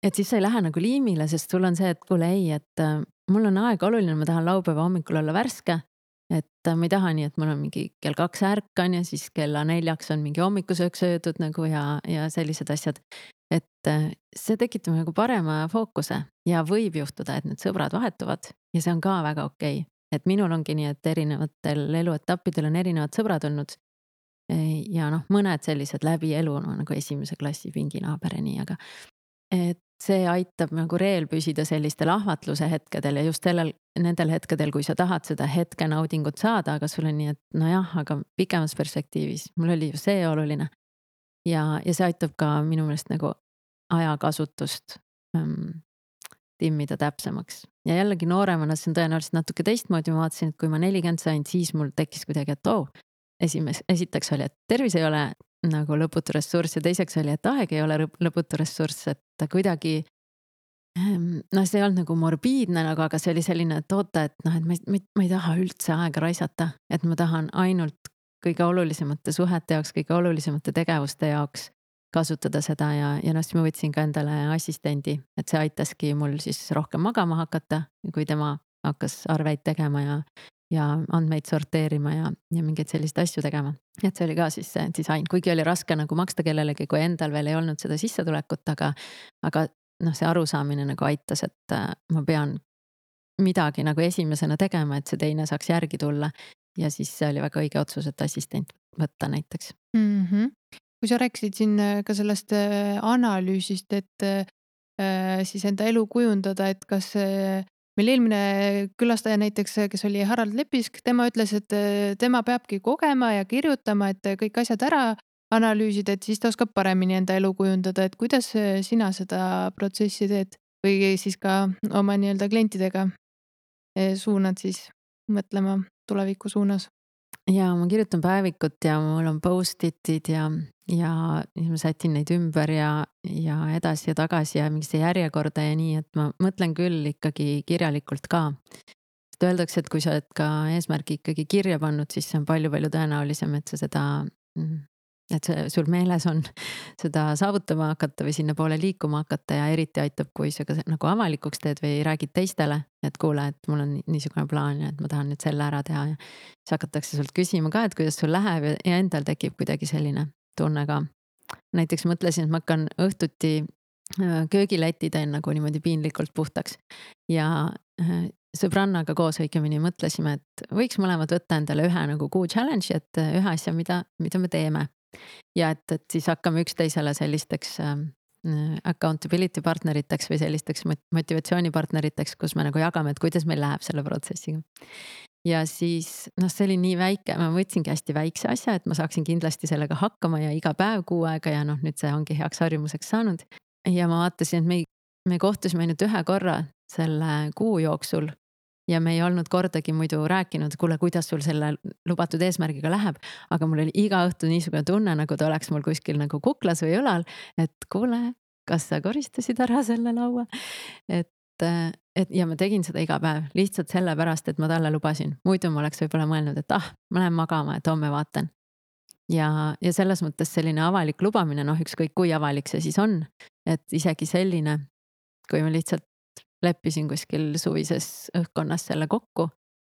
Speaker 2: et siis sa ei lähe nagu liimile, sest sul on see, et kuule ei, et äh, mul on aeg oluline, ma tahan laupäeva hommikul olla värske. Et äh, ma ei taha nii, et mul on mingi kell kaks ärkan ja siis kella neljaks on mingi hommikusöök söödud nagu ja, ja sellised asjad. et äh, see tekitab nagu parema fookuse ja võib juhtuda, et need sõbrad vahetuvad ja see on ka väga okei okay et minul ongi nii, et erinevatel eluetappidel on erinevad sõbrad olnud. ja noh, mõned sellised läbi elu no, nagu esimese klassi pinginaaber ja nii, aga. et see aitab nagu reel püsida sellistel ahvatluse hetkedel ja just sellel, nendel hetkedel, kui sa tahad seda hetke naudingut saada, aga sul on nii, et nojah, aga pikemas perspektiivis, mul oli ju see oluline. ja, ja see aitab ka minu meelest nagu ajakasutust ähm, timmida täpsemaks. ja jällegi nooremana, see on tõenäoliselt natuke teistmoodi, ma vaatasin, et kui ma nelikümmend sain, siis mul tekkis kuidagi, et oo oh,. Esimes-, esiteks oli, et tervis ei ole nagu lõputu ressurss ja teiseks oli, et aeg ei ole lõputu ressurss, et ta kuidagi. Ehm, noh, see ei olnud nagu morbiidne nagu, aga see oli selline, et oota, et noh, et ma ei, ma ei taha üldse aega raisata, et ma tahan ainult kõige olulisemate suhete jaoks, kõige olulisemate tegevuste jaoks kasutada seda ja, ja noh, siis ma võtsin ka endale assistendi, et see aitaski mul siis rohkem magama hakata, kui tema hakkas arveid tegema ja, ja andmeid sorteerima ja, ja mingeid selliseid asju tegema. et see oli ka siis see disain, kuigi oli raske nagu maksta kellelegi, kui endal veel ei olnud seda sissetulekut, aga, aga noh, see arusaamine nagu aitas, et äh, ma pean midagi nagu esimesena tegema, et see teine saaks järgi tulla. ja siis see oli väga õige otsus, et assistent võtta näiteks
Speaker 1: mm. -hmm kui sa rääkisid siin äh, ka sellest äh, analüüsist, et äh, siis enda elu kujundada, et kas meil eelmine külastaja näiteks, kes oli Harald Lepisk, tema ütles, et tema peabki kogema ja kirjutama, et kõik asjad ära analüüsida, et siis ta oskab paremini enda elu kujundada, et kuidas sina seda protsessi teed või siis ka oma nii-öelda klientidega suunad siis mõtlema tuleviku suunas?
Speaker 2: ja ma kirjutan päevikut ja mul on post-it'id ja, ja siis ma sätin neid ümber ja, ja edasi ja tagasi ja mingisse järjekorda ja nii, et ma mõtlen küll ikkagi kirjalikult ka. sest öeldakse, et kui sa oled ka eesmärgi ikkagi kirja pannud, siis see on palju-palju tõenäolisem, et sa seda mm, et see sul meeles on seda saavutama hakata või sinnapoole liikuma hakata ja eriti aitab, kui sa ka nagu avalikuks teed või räägid teistele. et kuule, et mul on niisugune plaan ja et ma tahan nüüd selle ära teha ja siis hakatakse sult küsima ka, et kuidas sul läheb ja, ja endal tekib kuidagi selline tunne ka. näiteks mõtlesin, et ma hakkan õhtuti äh, köögileti teen nagu niimoodi piinlikult puhtaks ja äh, sõbrannaga koos õigemini mõtlesime, et võiks mõlemad võtta endale ühe nagu kuu challenge'i, et ühe asja, mida, mida me teeme ja et, et siis hakkame üksteisele sellisteks äh, accountability partneriteks või sellisteks motivatsioonipartneriteks, kus me nagu jagame, et kuidas meil läheb selle protsessiga. Ja siis noh, see oli nii väike, ma võtsingi hästi väikse asja, et ma saaksin kindlasti sellega hakkama ja iga päev kuu aega ja noh, nüüd see ongi heaks harjumuseks saanud. ja ma vaatasin, et me, me kohtusime ainult ühe korra selle kuu jooksul ja me ei olnud kordagi muidu rääkinud, kuule, kuidas sul selle lubatud eesmärgiga läheb. aga mul oli iga õhtu niisugune tunne, nagu ta oleks mul kuskil nagu kuklas või õlal, et kuule, kas sa koristasid ära selle laua? et, et ja ma tegin seda iga päev lihtsalt sellepärast, et ma talle lubasin, muidu ma oleks võib-olla mõelnud, et ah, ma lähen magama, et homme vaatan. ja, ja selles mõttes selline avalik lubamine, noh, ükskõik kui avalik see siis on, et isegi selline, kui me lihtsalt leppisin kuskil suvises õhkkonnas selle kokku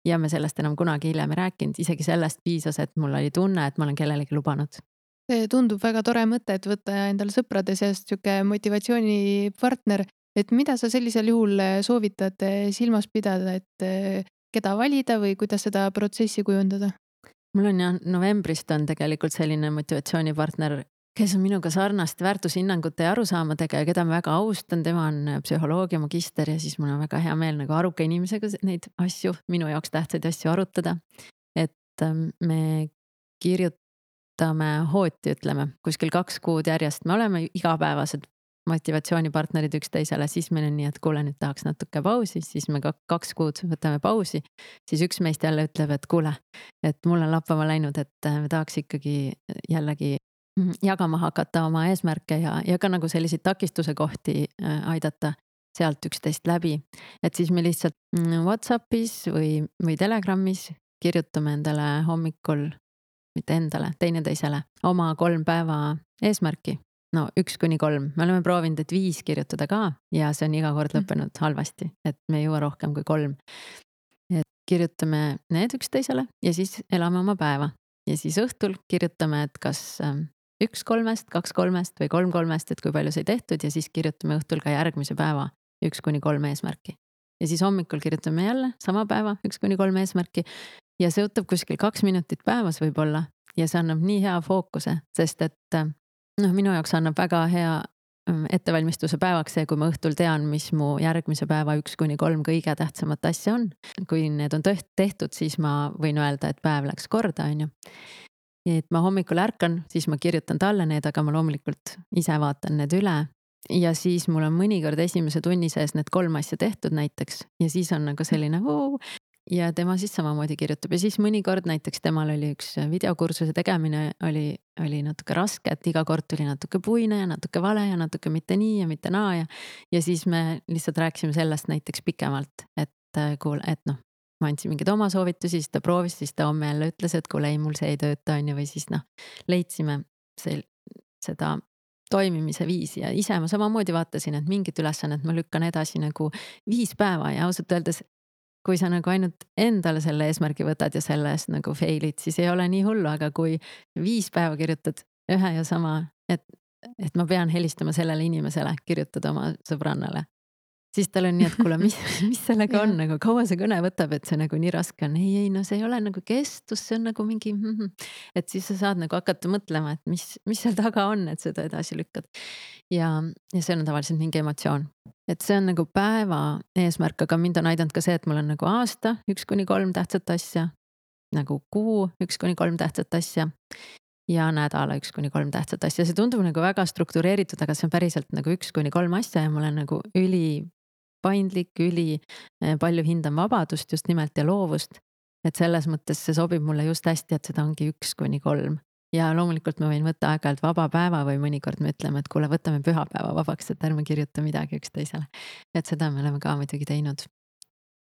Speaker 2: ja me sellest enam kunagi hiljem ei rääkinud, isegi sellest piisas, et mul oli tunne, et ma olen kellelegi lubanud.
Speaker 1: see tundub väga tore mõte, et võtta endale sõprade seast sihuke motivatsioonipartner, et mida sa sellisel juhul soovitad silmas pidada, et keda valida või kuidas seda protsessi kujundada?
Speaker 2: mul on jah, novembrist on tegelikult selline motivatsioonipartner kes on minuga sarnaste väärtushinnangute ja arusaamadega ja keda ma väga austan, tema on äh, psühholoogia magister ja siis mul on väga hea meel nagu aruka inimesega neid asju, minu jaoks tähtsaid asju arutada. et ähm, me kirjutame hooti, ütleme kuskil kaks kuud järjest, me oleme igapäevased motivatsioonipartnerid üksteisele, siis meil on nii, et kuule, nüüd tahaks natuke pausi, siis me kaks kuud võtame pausi. siis üks meist jälle ütleb, et kuule, et mul on lappama läinud, et äh, me tahaks ikkagi jällegi Mhm, jagama hakata oma eesmärke ja, ja ka nagu selliseid takistuse kohti äh, aidata sealt üksteist läbi. et siis me lihtsalt mm, Whatsappis või, või Telegramis kirjutame endale hommikul, mitte endale, teineteisele oma kolm päeva eesmärki no üks kuni kolm, me oleme proovinud, et viis kirjutada ka ja see on iga kord
Speaker 1: Mm.
Speaker 2: lõppenud halvasti, et me ei jõua rohkem kui kolm. et kirjutame need üksteisele ja siis elame oma päeva ja siis õhtul kirjutame, et kas ähm, üks kolmest, kaks kolmest või kolm kolmest, et kui palju sai tehtud ja siis kirjutame õhtul ka järgmise päeva üks kuni kolm eesmärki. ja siis hommikul kirjutame jälle sama päeva üks kuni kolm eesmärki ja see võtab kuskil kaks minutit päevas võib-olla ja see annab nii hea fookuse, sest et äh, noh, minu jaoks annab väga hea mm, ettevalmistuse päevaks see, kui ma õhtul tean, mis mu järgmise päeva üks kuni kolm kõige tähtsamat asja on. kui need on tehtud, siis ma võin öelda, et päev läks korda, on ju. et ma hommikul ärkan, siis ma kirjutan talle need, aga ma loomulikult ise vaatan need üle. ja siis mul on mõnikord esimese tunni sees need kolm asja tehtud näiteks ja siis on nagu selline voo, ja tema siis samamoodi kirjutab ja siis mõnikord näiteks temal oli üks videokursuse tegemine oli, oli natuke raske, et iga kord tuli natuke puine ja natuke vale ja natuke mitte nii ja mitte naa ja. ja siis me lihtsalt rääkisime sellest näiteks pikemalt, et äh, kuule, et noh, ma andsin mingeid oma soovitusi, siis ta proovis, siis ta homme jälle ütles, et kuule ei, mul see ei tööta, on ju, või siis noh, leidsime sel-, seda toimimise viisi ja ise ma samamoodi vaatasin, et mingit ülesannet ma lükkan edasi nagu viis päeva ja ausalt öeldes kui sa nagu ainult endale selle eesmärgi võtad ja selle eest nagu fail'id, siis ei ole nii hullu, aga kui viis päeva kirjutad ühe ja sama, et, et ma pean helistama sellele inimesele, kirjutad oma sõbrannale. siis tal on nii, et kuule, mis, mis sellega on nagu, kaua see kõne võtab, et see nagu nii raske on, ei, ei no see ei ole nagu kestus, see on nagu mingi mm. -hmm. et siis sa saad nagu hakata mõtlema, et mis, mis seal taga on, et seda edasi lükkad. ja, ja see on tavaliselt mingi emotsioon et see on nagu päeva eesmärk, aga mind on aidanud ka see, et mul on nagu aasta üks kuni kolm tähtsat asja. nagu kuu üks kuni kolm tähtsat asja. ja nädala üks kuni kolm tähtsat asja, see tundub nagu väga struktureeritud, aga see on päriselt nagu üks kuni kolm asja ja ma olen nagu üli paindlik, üli palju hindan vabadust just nimelt ja loovust. et selles mõttes see sobib mulle just hästi, et seda ongi üks kuni kolm ja loomulikult ma võin võtta aeg-ajalt vaba päeva või mõnikord me ütleme, et kuule, võtame pühapäeva vabaks, et ärme kirjuta midagi üksteisele. et seda me oleme ka muidugi teinud.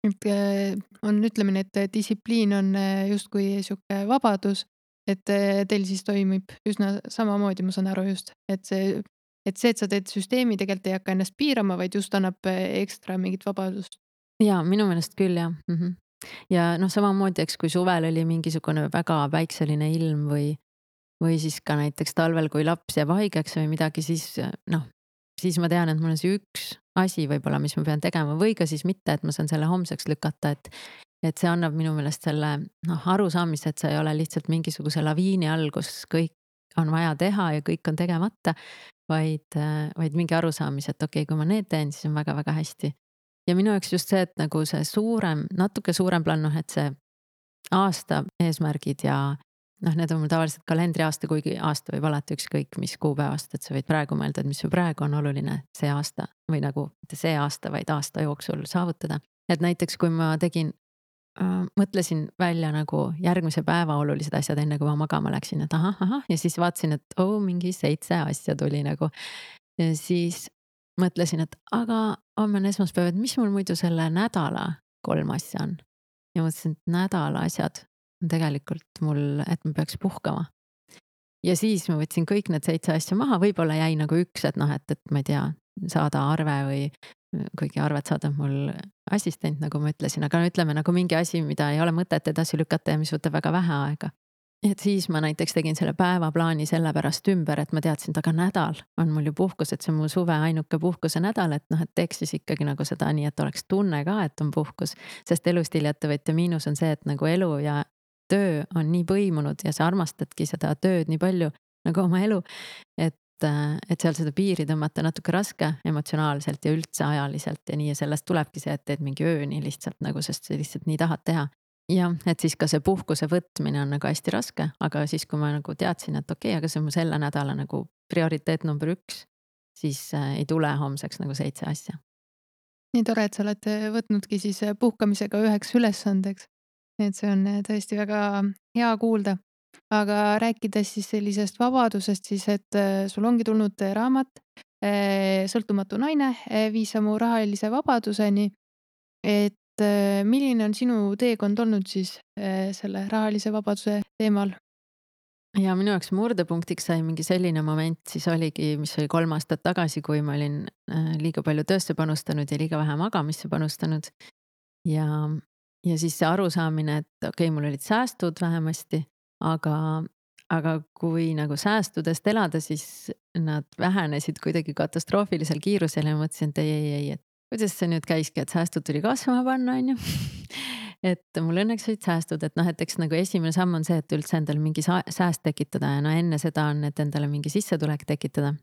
Speaker 1: et äh, on ütlemine, et distsipliin on äh, justkui sihuke vabadus, et teil siis toimib üsna samamoodi, ma saan aru just, et see, et see, et sa teed süsteemi, tegelikult ei hakka ennast piirama, vaid just annab ekstra mingit vabadust.
Speaker 2: ja minu meelest küll jah mm. -hmm ja noh, samamoodi, eks kui suvel oli mingisugune väga päikseline ilm või või siis ka näiteks talvel, kui laps jääb haigeks või midagi, siis noh, siis ma tean, et mul on see üks asi võib-olla, mis ma pean tegema või ka siis mitte, et ma saan selle homseks lükata, et. et see annab minu meelest selle noh, arusaamise, et sa ei ole lihtsalt mingisuguse laviini all, kus kõik on vaja teha ja kõik on tegemata. vaid, vaid mingi arusaamise, et okei okay,, kui ma need teen, siis on väga-väga hästi. ja minu jaoks just see, et nagu see suurem, natuke suurem plaan, noh, et see aasta eesmärgid ja noh, need on mul tavaliselt kalendriaasta, kuigi aasta võib alati ükskõik mis kuupäevast, et sa võid praegu mõelda, et mis sul praegu on oluline see aasta või nagu mitte see aasta, vaid aasta jooksul saavutada. et näiteks, kui ma tegin äh,, mõtlesin välja nagu järgmise päeva olulised asjad, enne kui ma magama läksin, et ahah, ahah ja siis vaatasin, et oo oh, mingi seitse asja tuli nagu. siis mõtlesin, et aga homme on esmaspäev, et mis mul muidu selle nädala kolm asja on. ja mõtlesin, et nädala asjad tegelikult mul, et ma peaks puhkama. ja siis ma võtsin kõik need seitse asja maha, võib-olla jäi nagu üks, et noh, et, et ma ei tea, saada arve või kuigi arvet saadab mul assistent, nagu ma ütlesin, aga no ütleme nagu mingi asi, mida ei ole mõtet edasi lükata ja mis võtab väga vähe aega. et siis ma näiteks tegin selle päevaplaani sellepärast ümber, et ma teadsin, et aga nädal on mul ju puhkus, et see on mu suve ainuke puhkuse nädal, et noh, et teeks siis ikkagi nagu seda nii, et oleks tunne ka, et on puhkus. sest elustiiliettevõtja miinus on see, et nagu elu ja töö on nii põimunud ja sa armastadki seda tööd nii palju nagu oma elu. et, et seal seda piiri tõmmata natuke raske emotsionaalselt ja üldse ajaliselt ja nii ja sellest tulebki see, et teed mingi ööni lihtsalt nagu, sest sa lihtsalt nii tahad teha jah, et siis ka see puhkuse võtmine on nagu hästi raske, aga siis, kui ma nagu teadsin, et okei okay,, aga see on mu selle nädala nagu prioriteet number üks, siis äh, ei tule homseks nagu seitse asja.
Speaker 1: nii tore, et sa oled võtnudki siis puhkamisega üheks ülesandeks et see on äh, tõesti väga hea kuulda. aga rääkides siis sellisest vabadusest, siis et äh, sul ongi tulnud äh, raamat Sõltumatu naine, viis sammu rahalise vabaduseni. et milline on sinu teekond olnud siis selle rahalise vabaduse teemal?
Speaker 2: ja minu jaoks murdepunktiks sai mingi selline moment, siis oligi, mis oli kolm aastat tagasi, kui ma olin liiga palju töösse panustanud ja liiga vähe magamisse panustanud. ja, ja siis see arusaamine, et okei okay,, mul olid säästud vähemasti, aga, aga kui nagu säästudest elada, siis nad vähenesid kuidagi katastroofilisel kiirusel ja mõtlesin, et ei, ei, ei, et kuidas see nüüd käiski, et säästud tuli kasvama panna, on ju et mul õnneks olid säästud, et noh, et eks nagu esimene samm on see, et üldse endale mingi sääst tekitada ja no enne seda on, et endale mingi sissetulek tekitada.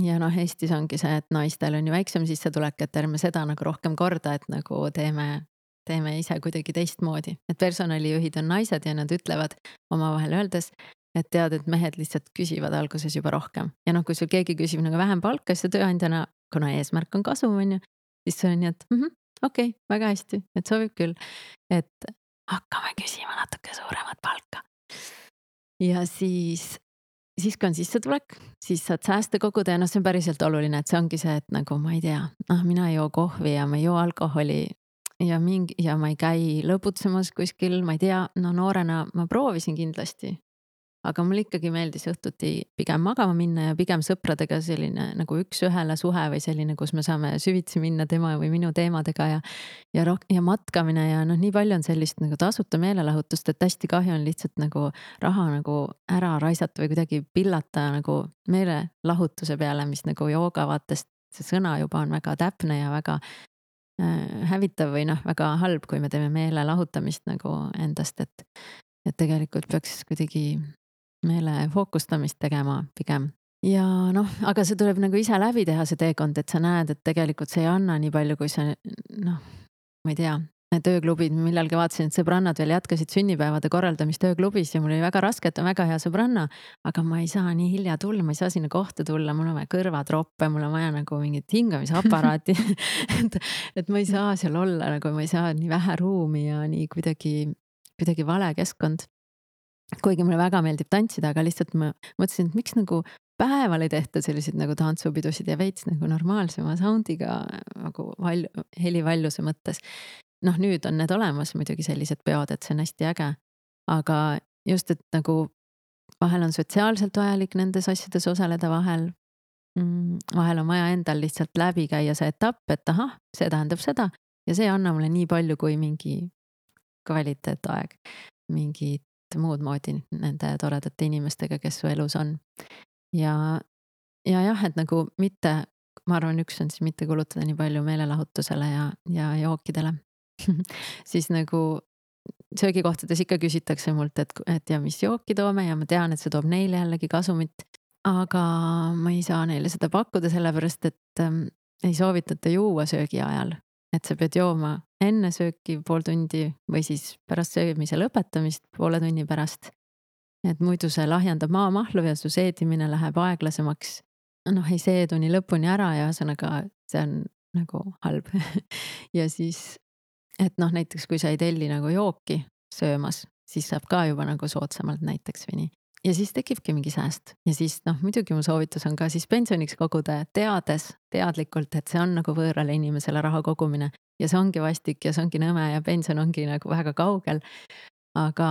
Speaker 2: ja noh, Eestis ongi see, et naistel on ju väiksem sissetulek, et ärme seda nagu rohkem korda, et nagu teeme, teeme ise kuidagi teistmoodi, et personalijuhid on naised ja nad ütlevad omavahel öeldes, et tead, et mehed lihtsalt küsivad alguses juba rohkem ja noh, kui sul keegi küsib nagu vähem palka, siis sa tööandjana, kuna eesmärk on kasum, on ju, siis see on nii, et mm -hmm, okei okay,, väga hästi, et sobib küll. et hakkame küsima natuke suuremat palka. ja siis, siis kui on sissetulek, siis saad sääste koguda ja noh, see on päriselt oluline, et see ongi see, et nagu ma ei tea, noh, mina ei joo kohvi ja ma ei joo alkoholi ja mingi ja ma ei käi lõbutsemas kuskil, ma ei tea, no noorena ma proovisin kindlasti, aga mulle ikkagi meeldis õhtuti pigem magama minna ja pigem sõpradega selline nagu üks-ühele suhe või selline, kus me saame süvitsi minna tema või minu teemadega ja. ja rohkem ja matkamine ja noh, nii palju on sellist nagu tasuta meelelahutust, et hästi kahju on lihtsalt nagu raha nagu ära raisata või kuidagi pillata nagu meelelahutuse peale, mis nagu jooga vaatest see sõna juba on väga täpne ja väga hävitav või noh, väga halb, kui me teeme meele lahutamist nagu endast, et. et tegelikult peaks kuidagi meele fookustamist tegema pigem. ja noh, aga see tuleb nagu ise läbi teha, see teekond, et sa näed, et tegelikult see ei anna nii palju, kui sa noh, ma ei tea, need ööklubid, millalgi vaatasin, et sõbrannad veel jätkasid sünnipäevade korraldamist ööklubis ja mul oli väga raske, et on väga hea sõbranna. aga ma ei saa nii hilja tulla, ma ei saa sinna kohta tulla, mul on vaja kõrvatroppe, mul on vaja nagu mingit hingamisaparaati et, et ma ei saa seal olla nagu, ma ei saa nii vähe ruumi ja nii kuidagi, kuidagi vale keskkond kuigi mulle väga meeldib tantsida, aga lihtsalt ma mõtlesin, et miks nagu päeval ei tehta selliseid nagu tantsupidusid ja veits nagu normaalsema sound'iga nagu val-, helivaljuse mõttes. Noh, nüüd on need olemas muidugi sellised peod, et see on hästi äge. aga just, et nagu vahel on sotsiaalselt vajalik nendes asjades osaleda, vahel mm,, vahel on vaja endal lihtsalt läbi käia see etapp, et ahah, see tähendab seda ja see ei anna mulle nii palju kui mingi kvaliteetaeg, mingid muud moodi nende toredate inimestega, kes su elus on. ja, ja jah, et nagu mitte, ma arvan, üks on siis mitte kulutada nii palju meelelahutusele ja, ja jookidele siis nagu söögikohtades ikka küsitakse mult, et, et ja mis jooki toome ja ma tean, et see toob neile jällegi kasumit. aga ma ei saa neile seda pakkuda, sellepärast et ähm, ei soovitata juua söögi ajal et sa pead jooma enne sööki pool tundi või siis pärast söömise lõpetamist poole tunni pärast. et muidu see lahjendab maamahlu ja su seedimine läheb aeglasemaks. noh, ei seedu nii lõpuni ära ja ühesõnaga see on nagu halb ja siis, et noh, näiteks kui sa ei telli nagu jooki söömas, siis saab ka juba nagu soodsamalt näiteks või nii ja siis tekibki mingi sääst ja siis noh, muidugi mu soovitus on ka siis pensioniks koguda, teades teadlikult, et see on nagu võõrale inimesele raha kogumine. ja see ongi vastik ja see ongi nõme ja pension ongi nagu väga kaugel. aga,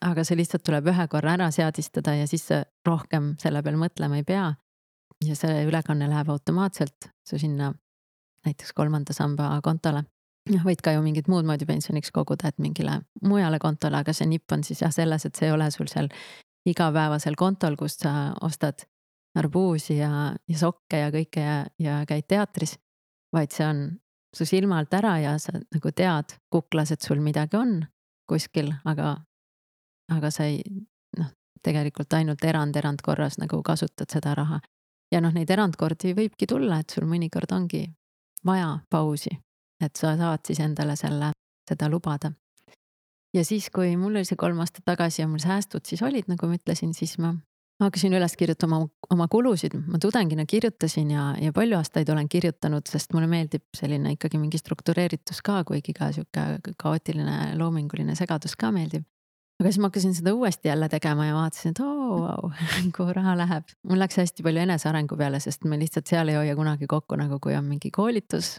Speaker 2: aga see lihtsalt tuleb ühe korra ära seadistada ja siis rohkem selle peale mõtlema ei pea. ja see ülekanne läheb automaatselt su sinna näiteks kolmanda samba kontole noh, võid ka ju mingit muud moodi pensioniks koguda, et mingile mujale kontole, aga see nipp on siis jah selles, et see ei ole sul seal igapäevasel kontol, kust sa ostad arbuusi ja, ja sokke ja kõike ja, ja käid teatris. vaid see on su silma alt ära ja sa nagu tead kuklas, et sul midagi on kuskil, aga, aga sa ei noh, tegelikult ainult erand erandkorras nagu kasutad seda raha. ja noh, neid erandkordi võibki tulla, et sul mõnikord ongi vaja pausi, et sa saad siis endale selle, seda lubada ja siis, kui mul oli see kolm aastat tagasi ja mul säästud siis olid, nagu ma ütlesin, siis ma hakkasin üles kirjutama oma kulusid, ma tudengina kirjutasin ja, ja palju aastaid olen kirjutanud, sest mulle meeldib selline ikkagi mingi struktureeritus ka, kuigi ka sihuke kaootiline loominguline segadus ka meeldib. aga siis ma hakkasin seda uuesti jälle tegema ja vaatasin, et oo vau, kuhu raha läheb. mul läks hästi palju enesearengu peale, sest me lihtsalt seal ei hoia kunagi kokku, nagu kui on mingi koolitus.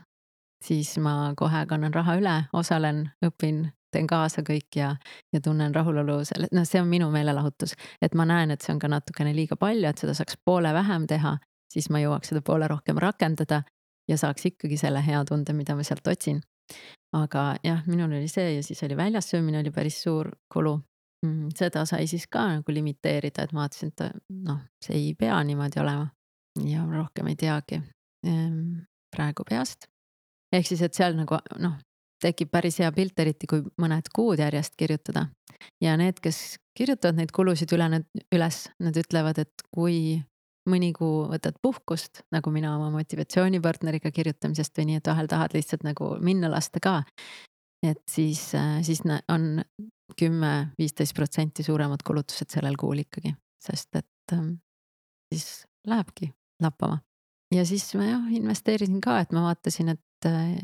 Speaker 2: Siis ma kohe kannan raha üle, osalen, õpin teen kaasa kõik ja, ja tunnen rahulolu selle, noh, see on minu meelelahutus. et ma näen, et see on ka natukene liiga palju, et seda saaks poole vähem teha, siis ma jõuaks seda poole rohkem rakendada ja saaks ikkagi selle hea tunde, mida ma sealt otsin. aga jah, minul oli see ja siis oli väljas söömine oli päris suur kulu mm,. seda sai siis ka nagu limiteerida, et ma vaatasin, et noh, see ei pea niimoodi olema. ja rohkem ei teagi ehm, praegu peast. Ehk siis, et seal nagu noh, tekib päris hea pilt, eriti kui mõned kuud järjest kirjutada. ja need, kes kirjutavad neid kulusid üle, need üles, nad ütlevad, et kui mõni kuu võtad puhkust, nagu mina oma motivatsioonipartneriga kirjutamisest või nii, et vahel tahad lihtsalt nagu minna lasta ka. et siis, siis on kümme, viisteist protsenti suuremad kulutused sellel kuul ikkagi, sest et ähm, siis lähebki lappama. ja siis ma jah investeerisin ka, et ma vaatasin, et äh,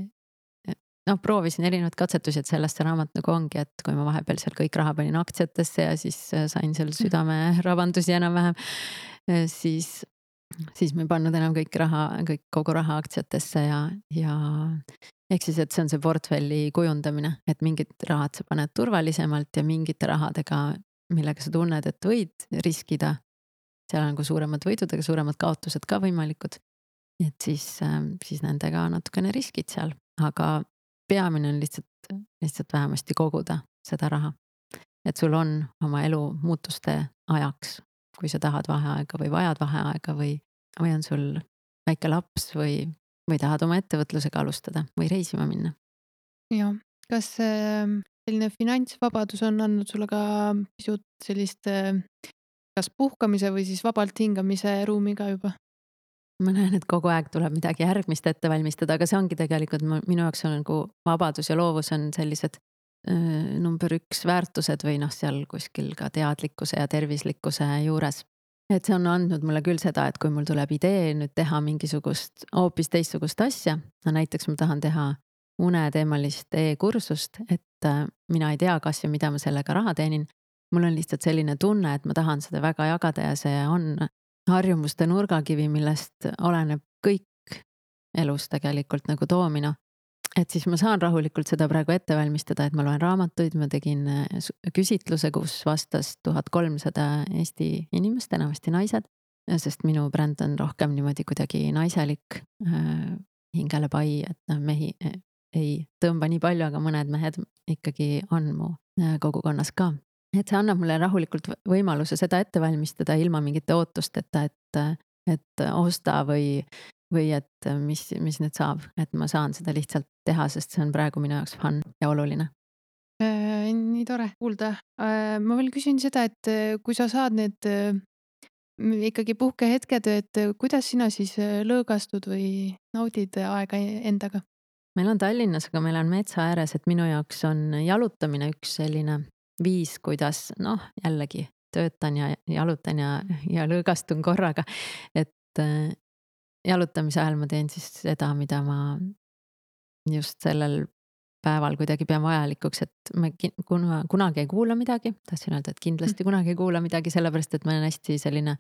Speaker 2: noh, proovisin erinevaid katsetusi, et sellest see raamat nagu ongi, et kui ma vahepeal seal kõik raha panin aktsiatesse ja siis äh, sain seal südamerabandusi enam-vähem, äh, siis siis ma ei pannud enam kõik raha, kõik kogu raha aktsiatesse ja, ja ehk siis, et see on see portfelli kujundamine, et mingid rahad sa paned turvalisemalt ja mingite rahadega, millega sa tunned, et võid riskida. seal on nagu suuremad võidud, aga suuremad kaotused ka võimalikud. Et siis, ähm, siis nendega natukene riskid seal, aga peamine on lihtsalt, lihtsalt vähemasti koguda seda raha. et sul on oma elu muutuste ajaks, kui sa tahad vaheaega või vajad vaheaega või, või on sul väike laps või või tahad oma ettevõtlusega alustada või reisima minna.
Speaker 1: jah, kas ähm, selline finantsvabadus on andnud sulle ka pisut sellist äh, kas puhkamise või siis vabalt hingamise ruumi ka juba?
Speaker 2: Ma näen, et kogu aeg tuleb midagi järgmist ette valmistada, aga see ongi tegelikult minu jaoks on nagu vabadus ja loovus on sellised äh, number üks väärtused või noh, seal kuskil ka teadlikkuse ja tervislikkuse juures et see on andnud mulle küll seda, et kui mul tuleb idee nüüd teha mingisugust hoopis teistsugust asja, no näiteks ma tahan teha uneteemalist e-kursust, et äh, mina ei tea, kas ja mida ma sellega raha teenin. mul on lihtsalt selline tunne, et ma tahan seda väga jagada ja see on harjumuste nurgakivi, millest oleneb kõik elus tegelikult nagu doomino et siis ma saan rahulikult seda praegu ette valmistada, et ma loen raamatuid, ma tegin äh, küsitluse, kus vastas tuhat kolmsada Eesti inimest, enamasti naised. sest minu bränd on rohkem niimoodi kuidagi naiselik äh,, hingele pai, et noh, mehi äh, ei tõmba nii palju, aga mõned mehed ikkagi on mu äh, kogukonnas ka. Et see annab mulle rahulikult võimaluse seda ette valmistada ilma mingite ootusteta, et, et osta või või et äh, mis, mis nüüd saab, et ma saan seda lihtsalt teha, sest see on praegu minu jaoks fun ja oluline
Speaker 1: äh,. nii tore kuulda äh,. ma veel küsin seda, et äh, kui sa saad need äh, ikkagi puhkehetked, et äh, kuidas sina siis lõõgastud või naudid aega endaga?
Speaker 2: meil on Tallinnas, aga meil on metsa ääres, et minu jaoks on jalutamine üks selline viis, kuidas noh, jällegi töötan ja jalutan ja, ja lõõgastun korraga. et jalutamise ajal ma teen siis seda, mida ma just sellel päeval kuidagi pean vajalikuks, et ma kuna, kunagi ei kuula midagi, tahtsin öelda, et kindlasti mm. kunagi ei kuula midagi, sellepärast et ma olen hästi selline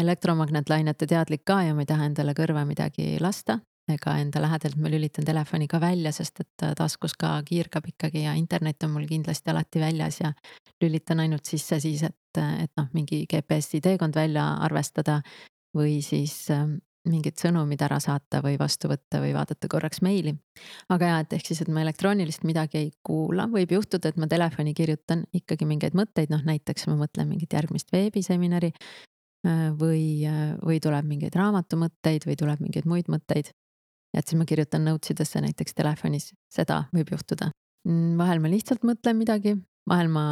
Speaker 2: elektromagnetlainete teadlik ka ja ma ei taha endale kõrva midagi lasta ega enda lähedalt ma lülitan telefoni ka välja, sest et taskus ka kiirgab ikkagi ja internet on mul kindlasti alati väljas ja lülitan ainult sisse siis, et, et noh, mingi GPS-i teekond välja arvestada või siis mingid sõnumid ära saata või vastu võtta või vaadata korraks meili. aga jaa, et ehk siis, et ma elektroonilist midagi ei kuula, võib juhtuda, et ma telefoni kirjutan ikkagi mingeid mõtteid, noh näiteks ma mõtlen mingit järgmist veebiseminari. Äh, või, äh, või tuleb mingeid raamatumõtteid või tuleb mingeid muid mõtteid. Et siis ma kirjutan notes idesse näiteks telefonis, seda võib juhtuda. Mm, vahel ma lihtsalt mõtlen midagi, vahel ma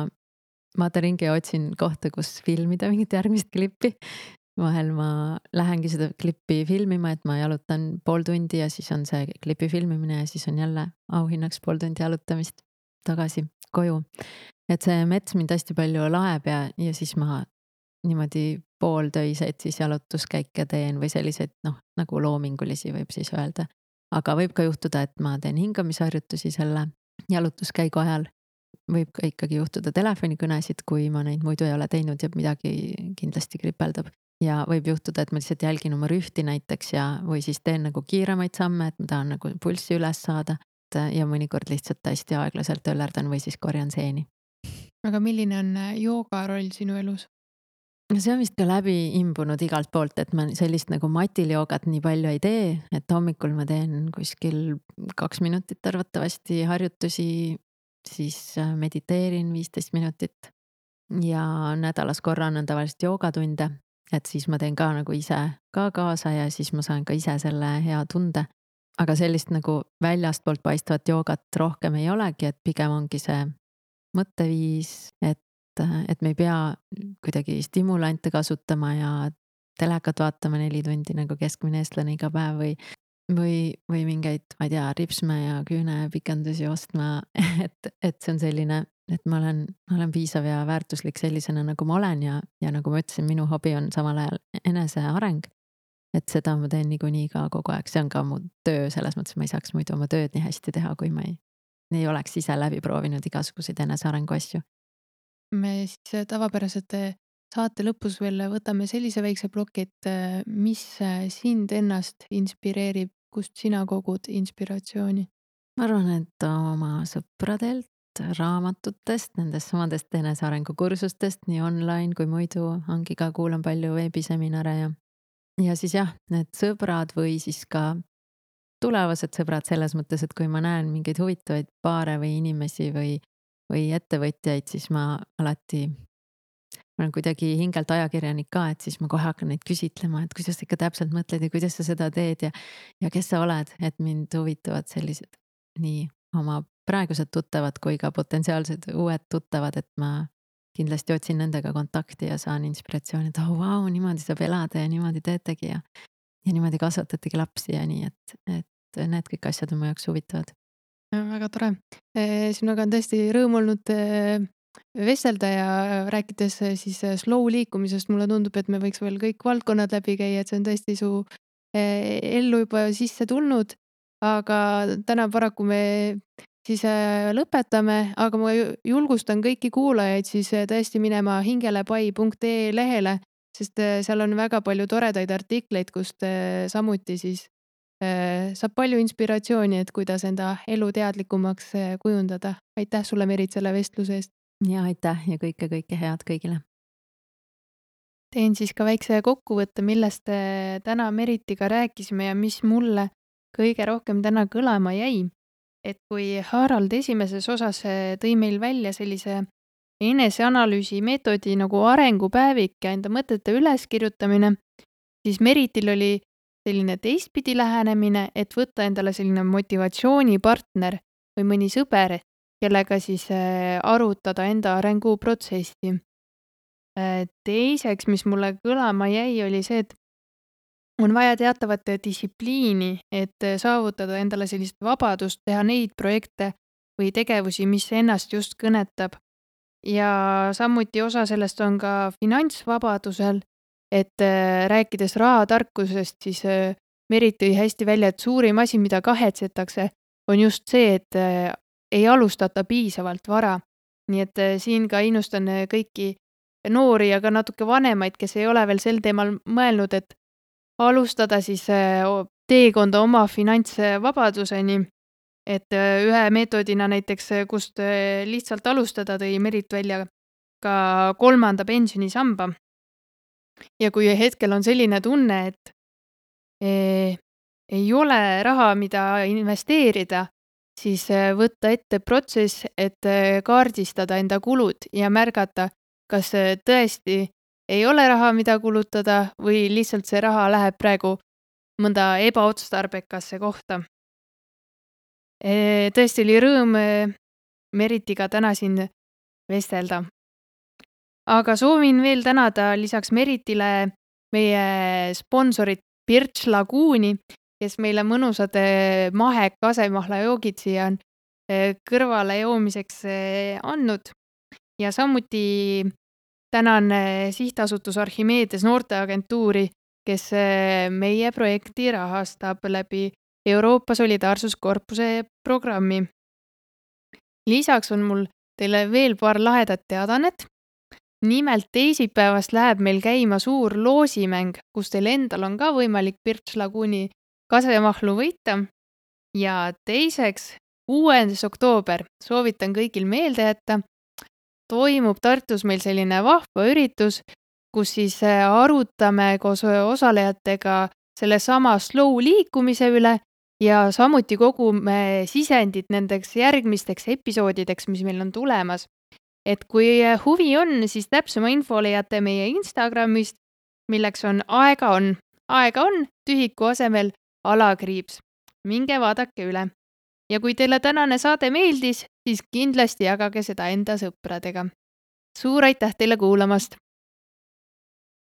Speaker 2: vaatan ringi ja otsin kohta, kus filmida mingit järgmist klippi vahel ma lähengi seda klippi filmima, et ma jalutan pool tundi ja siis on see klipi filmimine ja siis on jälle auhinnaks pool tundi jalutamist tagasi koju. et see mets mind hästi palju laeb ja, ja siis ma niimoodi pooltöiseid siis jalutuskäike teen või selliseid noh, nagu loomingulisi võib siis öelda. aga võib ka juhtuda, et ma teen hingamisharjutusi selle jalutuskäigu ajal võib ka ikkagi juhtuda telefonikõnesid, kui ma neid muidu ei ole teinud ja midagi kindlasti kripeldab ja võib juhtuda, et ma lihtsalt jälgin oma rühti näiteks ja, või siis teen nagu kiiremaid samme, et ma tahan nagu pulssi üles saada. ja mõnikord lihtsalt hästi aeglaselt töllerdan või siis korjan seeni.
Speaker 1: aga milline on äh, jooga roll sinu elus?
Speaker 2: No see on vist ka läbi imbunud igalt poolt, et ma sellist nagu matil joogat nii palju ei tee, et hommikul ma teen kuskil kaks minutit arvatavasti harjutusi, siis äh, mediteerin viisteist minutit ja nädalas korra annan tavaliselt joogatunde, et siis ma teen ka nagu ise ka kaasa ja siis ma saan ka ise selle hea tunde. aga sellist nagu väljastpoolt paistvat joogat rohkem ei olegi, et pigem ongi see mõtteviis, et et, et me ei pea kuidagi stimulante kasutama ja telekat vaatama neli tundi nagu keskmine eestlane iga päev või, või, või mingeid, ma ei tea, ripsme ja küünepikendusi ostma et, et see on selline, et ma olen, ma olen piisav ja väärtuslik sellisena, nagu ma olen ja, ja nagu ma ütlesin, minu hobi on samal ajal eneseareng. et seda ma teen niikuinii ka kogu aeg, see on ka mu töö selles mõttes, ma ei saaks muidu oma tööd nii hästi teha, kui ma ei, ei oleks ise läbi proovinud igasuguseid enesearengu asju
Speaker 1: me siis äh, tavapäraselt äh, saate lõpus veel võtame sellise väikse ploki, et äh, mis sind ennast inspireerib, kust sina kogud inspiratsiooni?
Speaker 2: ma arvan, et oma sõpradelt, raamatutest, nendest samadest enesearengu kursustest nii online kui muidu, ongi ka kuulan palju veebiseminare ja, ja siis jah, need sõbrad või siis ka tulevased sõbrad selles mõttes, et kui ma näen mingeid huvitavaid paare või inimesi või või ettevõtjaid, siis ma alati, ma olen kuidagi hingelt ajakirjanik ka, et siis ma kohe hakkan neid küsitlema, et kuidas sa ikka täpselt mõtled ja kuidas sa seda teed ja, ja kes sa oled, et mind huvitavad sellised nii oma praegused tuttavad kui ka potentsiaalsed uued tuttavad, et ma kindlasti otsin nendega kontakti ja saan inspiratsiooni, et oh vau, niimoodi saab elada ja niimoodi teetegi ja, ja niimoodi kasvatategi lapsi ja nii, et, et need kõik asjad on mu jaoks huvitavad
Speaker 1: väga tore. sinuga on tõesti rõõm olnud vestelda ja rääkides siis slow liikumisest, mulle tundub, et me võiks veel kõik valdkonnad läbi käia, et see on tõesti su ellu juba sisse tulnud. aga täna paraku me siis lõpetame, aga ma julgustan kõiki kuulajaid siis tõesti minema hingelepai.ee lehele, sest seal on väga palju toredaid artikleid, kust samuti siis saab palju inspiratsiooni, et kuidas enda elu teadlikumaks äh, kujundada. aitäh sulle, Merit, selle vestluse eest.
Speaker 2: ja aitäh ja kõike, kõike head kõigile.
Speaker 1: teen siis ka väikse kokkuvõtte, millest äh, täna Meritiga rääkisime ja mis mulle kõige rohkem täna kõlama jäi. et kui Harald esimeses osas tõi meil välja sellise eneseanalüüsi meetodi nagu arengupäevik ja enda mõtete üleskirjutamine, siis Meritil oli selline teistpidi lähenemine, et võtta endale selline motivatsioonipartner või mõni sõber, kellega siis äh, arutada enda arenguprotsessi. Äh, teiseks, mis mulle kõlama jäi, oli see, et on vaja teatavat distsipliini, et saavutada endale sellist vabadust teha neid projekte või tegevusi, mis ennast just kõnetab. ja samuti osa sellest on ka finantsvabadusel et äh, rääkides rahatarkusest, siis äh, Merit tõi hästi välja, et suurim asi, mida kahetsetakse, on just see, et äh, ei alustata piisavalt vara. nii et siin ka innustan kõiki noori ja ka natuke vanemaid, kes ei ole veel sel teemal mõelnud, et alustada siis teekonda oma finantsvabaduseni. et ühe meetodina näiteks, kust lihtsalt alustada, tõi Merit välja ka kolmanda pensionisamba ja kui hetkel on selline tunne, et eh, ei ole raha, mida investeerida, siis eh, võtta ette protsess, et eh, kaardistada enda kulud ja märgata, kas tõesti ei ole raha, mida kulutada või lihtsalt see raha läheb praegu mõnda ebaotstarbekasse kohta. tõesti oli rõõm Meritiga täna siin vestelda aga soovin veel tänada lisaks Meritile meie sponsorit Birch Lagooni, kes meile mõnusad eh, mahe kasemahlajoogid siia on eh, kõrvale joomiseks eh, andnud. ja samuti tänan sihtasutus Archimedes noorteagentuuri, kes meie projekti rahastab läbi Euroopa Solidaarsuskorpuse programmi. lisaks on mul teile veel paar lahedat teadaannet nimelt teisipäevast läheb meil käima suur loosimäng, kus teil endal on ka võimalik Birch Lagooni kasemahlu võita. ja teiseks kuues oktoober, soovitan kõigil meelde jätta. toimub Tartus meil selline vahva üritus, kus siis äh, arutame koos osalejatega sellesama slow liikumise üle ja samuti kogume sisendit nendeks järgmisteks episoodideks, mis meil on tulemas. Et kui huvi on, siis täpsema info leiate meie Instagramist, milleks on aega on, aega on tühiku asemel alakriips. minge vaadake üle. ja kui teile tänane saade meeldis, siis kindlasti jagage seda enda sõpradega. suur aitäh teile kuulamast!